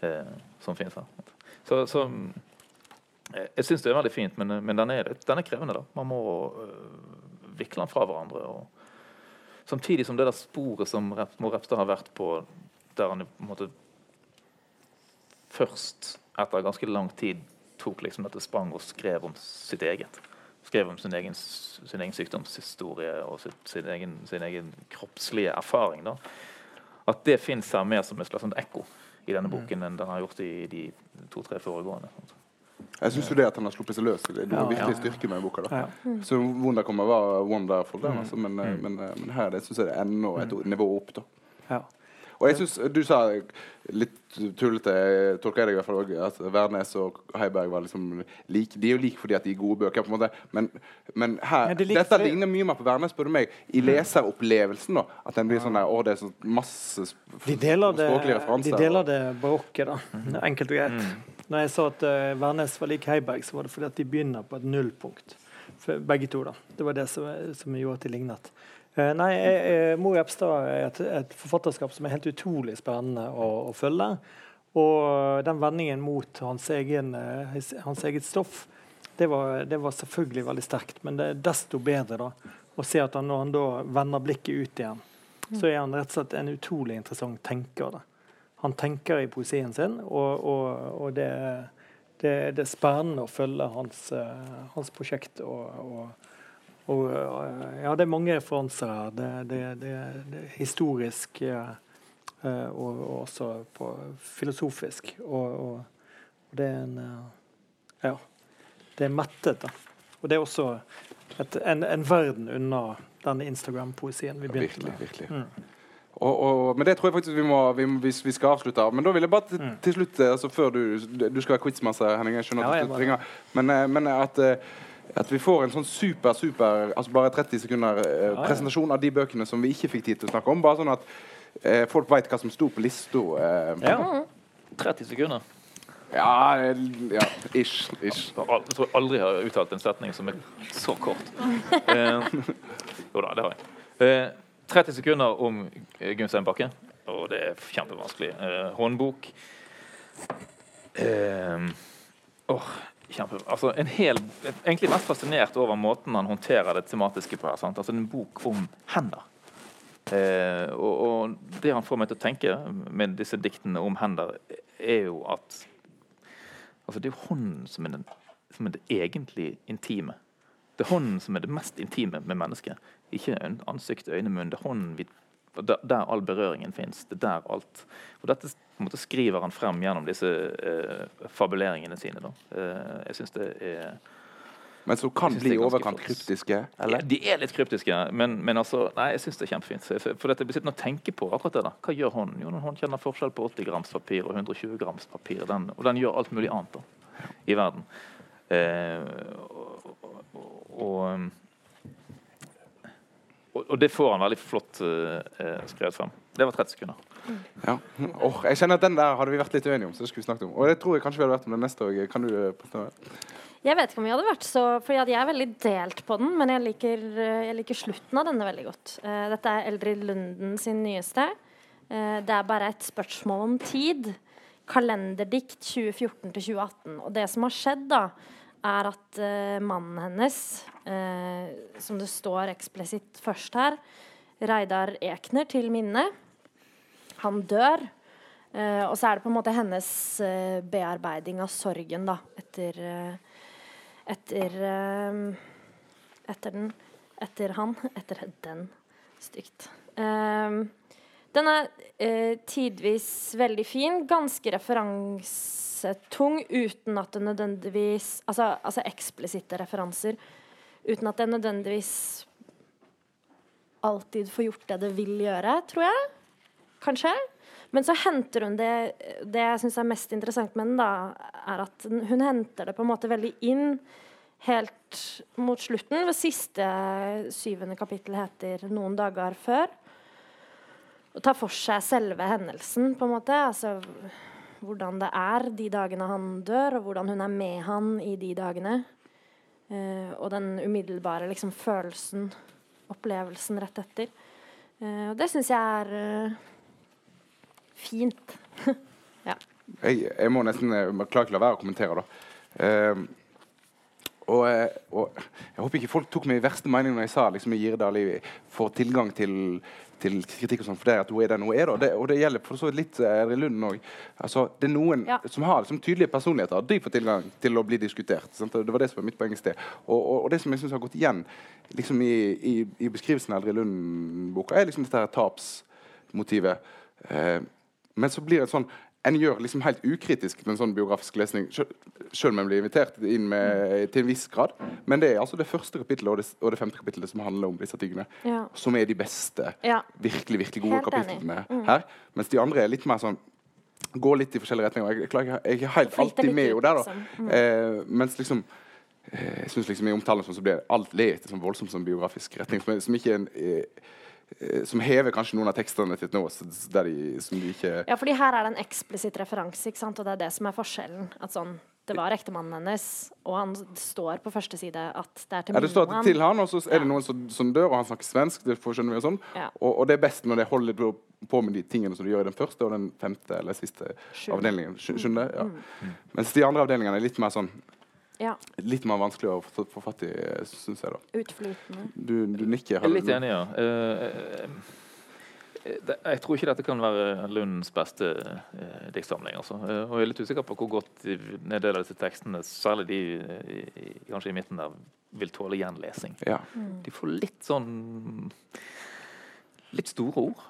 eh, som finnes her. Så, så eh, jeg syns det er veldig fint, men, men den, er, den, er, krevende. da. Man må vikle den fra hverandre. og Samtidig som det der sporet som Repstad har vært på, der han på en måte først etter ganske lang tid tok liksom dette sprang og skrev om sitt eget. Skrev om sin egen, sin egen sykdomshistorie og sitt, sin, egen, sin, egen, kroppslige erfaring. Da. At det fins her mer som et slags ekko i denne mm. boken enn den har gjort i de to-tre foregående. Jeg syns det at han har sluppet seg løs, det er ja, virkelig styrke med boka. da. Så Wonder kommer var wonderful, den, mm. altså, men, mm. men, men, her det syns jeg det er enda et nivå opp. da. Ja. Og jeg synes, Du sa litt tullete, tolker jeg deg i hvert fall også, at Værnes og Heiberg var liksom like. De er jo like fordi at de er gode bøker, på en måte. Men, men her, men det dette ligner mye mer på Værnes, spør du meg, i leseropplevelsen. da, At den blir sånn der, å, det er sånn masse de deler det, referanser. De deler det barokke, da. Mhm. Enkelt og greit. Mm. Når jeg sa at uh, Værnes var lik Heiberg, så var det fordi at de begynner på et nullpunkt. For begge to, da. Det var det som, som gjorde at de lignet. Eh, nei, jeg, Mo Jepstad er et, et, forfatterskap som er helt utrolig spennende å, å følge. Og den vendingen mot hans, egen, eh, hans eget stoff, det var, det var, selvfølgelig veldig sterkt. Men det er desto bedre da, å se at han, når han da vender blikket ut igjen, så er han rett og slett en utrolig interessant tenker. Da. Han tenker i poesien sin, og, og, og det, det, det, er spennende å følge hans, eh, hans prosjekt. og, og og, ja, det er mange referanser her. Det, det, det, det er historisk ja, eh, og, og, også på filosofisk. Og, og, det er en Ja. Det er mettet, da. Og det er også et, en, en, verden unna den Instagram-poesien vi begynte virkelig, med. Virkelig. Mm. Og, og, men det tror jeg faktisk vi må, vi, vi skal avslutte. av. Men da vil jeg bare mm. til slutt, altså før du Du skal være quizmaster, Henning. Jeg skjønner at du ringer. Men, eh, men at at vi får en sånn super, super altså bare 30 sekunder eh, presentasjon av de bøkene som vi ikke fikk tid til å snakke om. Bare sånn at eh, folk veit hva som sto på lista. Eh. Ja. 30 sekunder. Ja, ja ish. ish. Jeg tror aldri jeg har uttalt en setning som er så kort. <laughs> Eh, jo da, det har jeg. Eh, 30 sekunder om Gunstein Bakke. Og det er kjempevanskelig. Eh, håndbok. Eh, oh, altså en hel, egentlig mest fascinert over måten han håndterer det tematiske på. sant? Altså En bok om hender. Eh, og, og, det han får meg til å tenke med disse diktene om hender, er jo at altså Det er jo hånden som er, den, som er det egentlig intime. Det er hånden som er det mest intime med mennesket. Ikke ansikt, øyne, munn. Det er hånden vi der, der all berøringen fins. Det er der alt Og dette måte, skriver han frem gjennom disse eh, fabuleringene sine. Eh, jeg syns det er men som kan bli overkant kryptiske? eller? Ja, de er litt kryptiske, men, men altså, nei, jeg syns det er kjempefint. For dette blir sittende og tenke på akkurat det. da. Hva gjør hånden? Jo, Hånden kjenner forskjell på 80 grams papir og 120 grams papir. Den, og den gjør alt mulig annet da, i verden. Eh, og, og, og og, det får han veldig flott uh, skrevet frem. Det var 30 sekunder. Ja. Oh, jeg kjenner at Den der hadde vi vært litt uenige om. så det skulle vi snakket om. Og det tror jeg kanskje vi hadde vært om den neste òg. Kan du presentere? prøve? Jeg vet ikke om vi hadde vært så For jeg er veldig delt på den, men jeg liker, jeg liker slutten av denne veldig godt. Uh, dette er Eldrid Lunden sin nyeste. Uh, det er bare et spørsmål om tid. Kalenderdikt 2014 til 2018. Og det som har skjedd, da, er at uh, mannen hennes, uh, som det står eksplisitt først her, Reidar Ekner til minne, han dør. Uh, og så er det på en måte hennes bearbeiding av sorgen da, etter etter, etter den Etter han. Etter den. Stygt. den er tidvis veldig fin. Ganske referansetung uten at det nødvendigvis Altså, altså eksplisitte referanser. Uten at det nødvendigvis alltid får gjort det det vil gjøre, tror jeg. Kanskje. Men så henter hun det Det jeg syns er mest interessant med den, da, er at hun henter det på en måte veldig inn helt mot slutten. Ved siste syvende kapittel heter 'Noen dager før'. Og tar for seg selve hendelsen, på en måte. Altså hvordan det er de dagene han dør, og hvordan hun er med han i de dagene. Eh, og den umiddelbare liksom, følelsen, opplevelsen rett etter. Eh, og det syns jeg er eh, fint. <laughs> Jeg, jeg må nesten klare jeg klarer ikke la være å kommentere, da. Eh, og, eh, og jeg håper ikke folk tok meg i verste mening når jeg sa liksom, at Girdal får tilgang til, til kritikk og sånn, for det er at hun er den hun er. Da. Det, og det gjelder for så vidt litt eh, Edre Lund òg. Altså, det er noen Ja. som har liksom, tydelige personligheter. De får tilgang til å bli diskutert. Sant? Det var det som var mitt poeng i sted. Og, og, og det som jeg synes har gått igjen liksom, i, i, i beskrivelsen av Eri Lund-boka, er liksom dette her tapsmotivet. Eh, men så blir det sånn en gjør liksom helt ukritisk en sånn biografisk lesning, selv om en blir invitert inn med, til en viss grad. Men det er altså det første kapittelet og det, og det femte kapittelet som handler om disse tingene. Ja. Som er de beste, Ja. virkelig virkelig gode Helt enig. Mm. her. Mens de andre er litt mer sånn Går litt i forskjellige retninger. Jeg, klarer jeg er helt alltid med henne der, da. liksom. Mm. Eh, mens liksom eh, Jeg syns liksom i omtalen så blir alt lett sånn voldsomt sånn biografisk retning, som, som ikke er en eh, som hever kanskje noen av tekstene til et nivå der de, som de ikke Ja, fordi her er det en eksplisitt referanse, ikke sant? og det er det som er forskjellen. At sånn, det var ektemannen hennes, og han står på første side at det er til Ja, det står til han, og så er det noen som, som dør, og han snakker svensk. Det får skjønner vi og sånn. Ja. Og, og det er best når det holder på- på med de tingene som du gjør i den første og den femte eller siste Sju. avdelingen. Skjønner du? ja. Mm. Mens de andre avdelingene er litt mer sånn Ja, Litt mer vanskelig å få, få fatt i, syns jeg. da utflytende. Du, du nikker. Jeg er litt enig, ja. Uh, jeg tror ikke dette kan være Lunds beste eh, diktsamling. Altså. Eh, og jeg er litt usikker på hvor godt de, en del av disse tekstene, særlig de i, i, kanskje i midten der, vil tåle gjenlesing. Ja. De får litt sånn Litt store ord.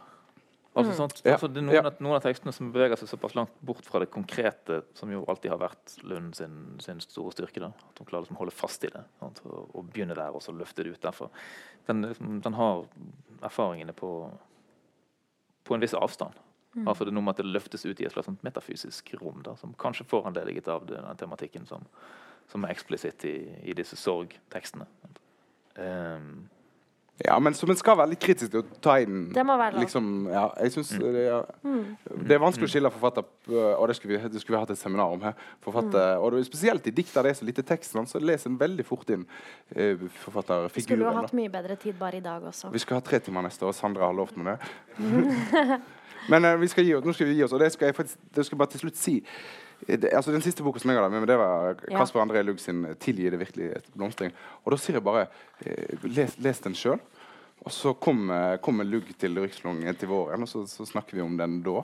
Altså, sant? Ja. Altså, det er noen, Ja. av, noen av tekstene som beveger seg såpass langt bort fra det konkrete, som jo alltid har vært Lund sin, sin store styrke. Da. At hun klarer liksom å holde fast i det sant? Og, og begynne der, og så løfte det ut derfra. Den, liksom, den har erfaringene på, på en viss avstand. Altså det er noe med at det løftes ut i et slags sånt metafysisk rom, da, som kanskje foranlediget av den tematikken som, som er eksplisitt i, i disse sorgtekstene. Um, ja, men som en skal være litt kritisk til å ta inn Det må være lov. liksom, ja, jeg synes Mm. det, ja. det er vanskelig å skille forfatter Og det skulle vi, det skulle vi hatt et seminar om her. Forfatter, Og det spesielt i dikt der det er så lite tekst, så leser en veldig fort inn eh, Vi skulle jo forfatterfiguren. hatt mye bedre tid bare i dag også. Vi skal ha tre timer neste år. Sandra har lovt meg det. <laughs> Men uh, vi skal gi oss, nå skal vi gi oss, og det skal jeg faktisk det skal jeg bare til slutt si. Eh, Det, altså Den siste boka som jeg har med det var Ja. Kasper André Lugg sin 'Tilgi det virkelig et blomstring'. Og da sier jeg bare eh, les, les den sjøl. Og så kommer kom Lugg til Rykslung til våren, og så, så snakker vi om den da.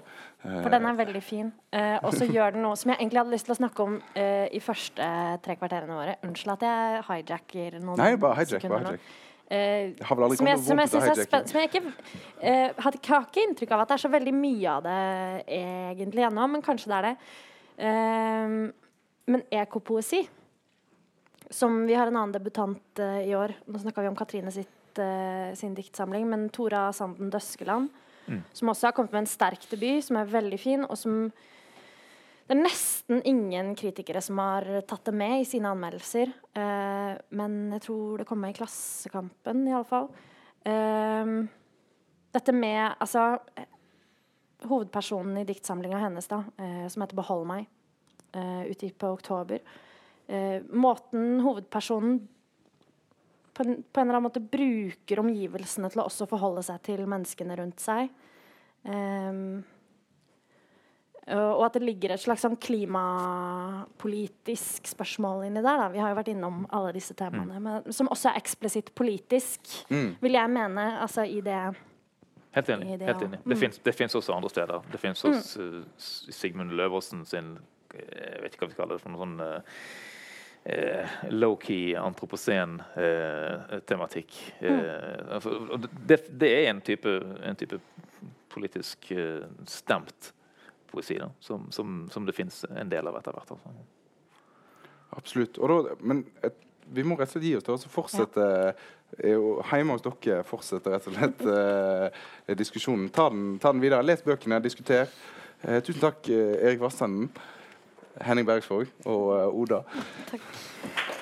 Eh, For den er veldig fin. Eh, og så <laughs> gjør den noe som jeg egentlig hadde lyst til å snakke om eh, i første tre kvarterene våre. Unnskyld at jeg hijacker noen Nei, bare hijack. sekunder Bare hijack. Eh, Jeg som jeg, som jeg, hijacking. som jeg ikke eh, hadde, jeg har ikke inntrykk av at det er så veldig mye av det egentlig ennå, men kanskje det er det. Eh, men ekopoesi, som vi har en annen debutant eh, i år Nå snakka vi om Katrine sitt, eh, sin diktsamling, men Tora Sanden Døskeland, som også har kommet med en sterk debut, som er veldig fin, og som det er nesten ingen kritikere som har tatt det med i sine anmeldelser. Eh, men jeg tror det kommer i Klassekampen, iallfall. Uh, dette med Altså eh, Hovedpersonen i diktsamlinga hennes, da, eh, som heter 'Behold meg', eh, utgitt på oktober. Eh, måten hovedpersonen på en, på en eller annen måte bruker omgivelsene til å også forholde seg til menneskene rundt seg. Um, og at det ligger et slags sånn klimapolitisk spørsmål inni der. Da. Vi har jo vært innom alle disse temaene. Men, som også er eksplisitt politisk, Mm. vil jeg mene. Altså i det Helt enig. Det, helt enig. Det, finnes, det finnes også andre steder. Det finnes Mm. hos uh, Sigmund Løversen sin Jeg vet ikke hva vi kaller det for noe sånn uh, eh, low-key antroposen-tematikk. Eh, og det, det er en type, en type politisk eh, stemt poesi da, som, som, som det fins en del av etter hvert. Altså. Absolutt. Og da, men et, vi må rett og slett gi oss til å fortsette eh, og Hjemme hos dere fortsetter rett og slett eh, diskusjonen. Ta den, ta den videre. Les bøkene, diskuter. Eh, tusen takk, eh, Erik Vassenden, Henning Bergsvåg og eh, Oda. Takk.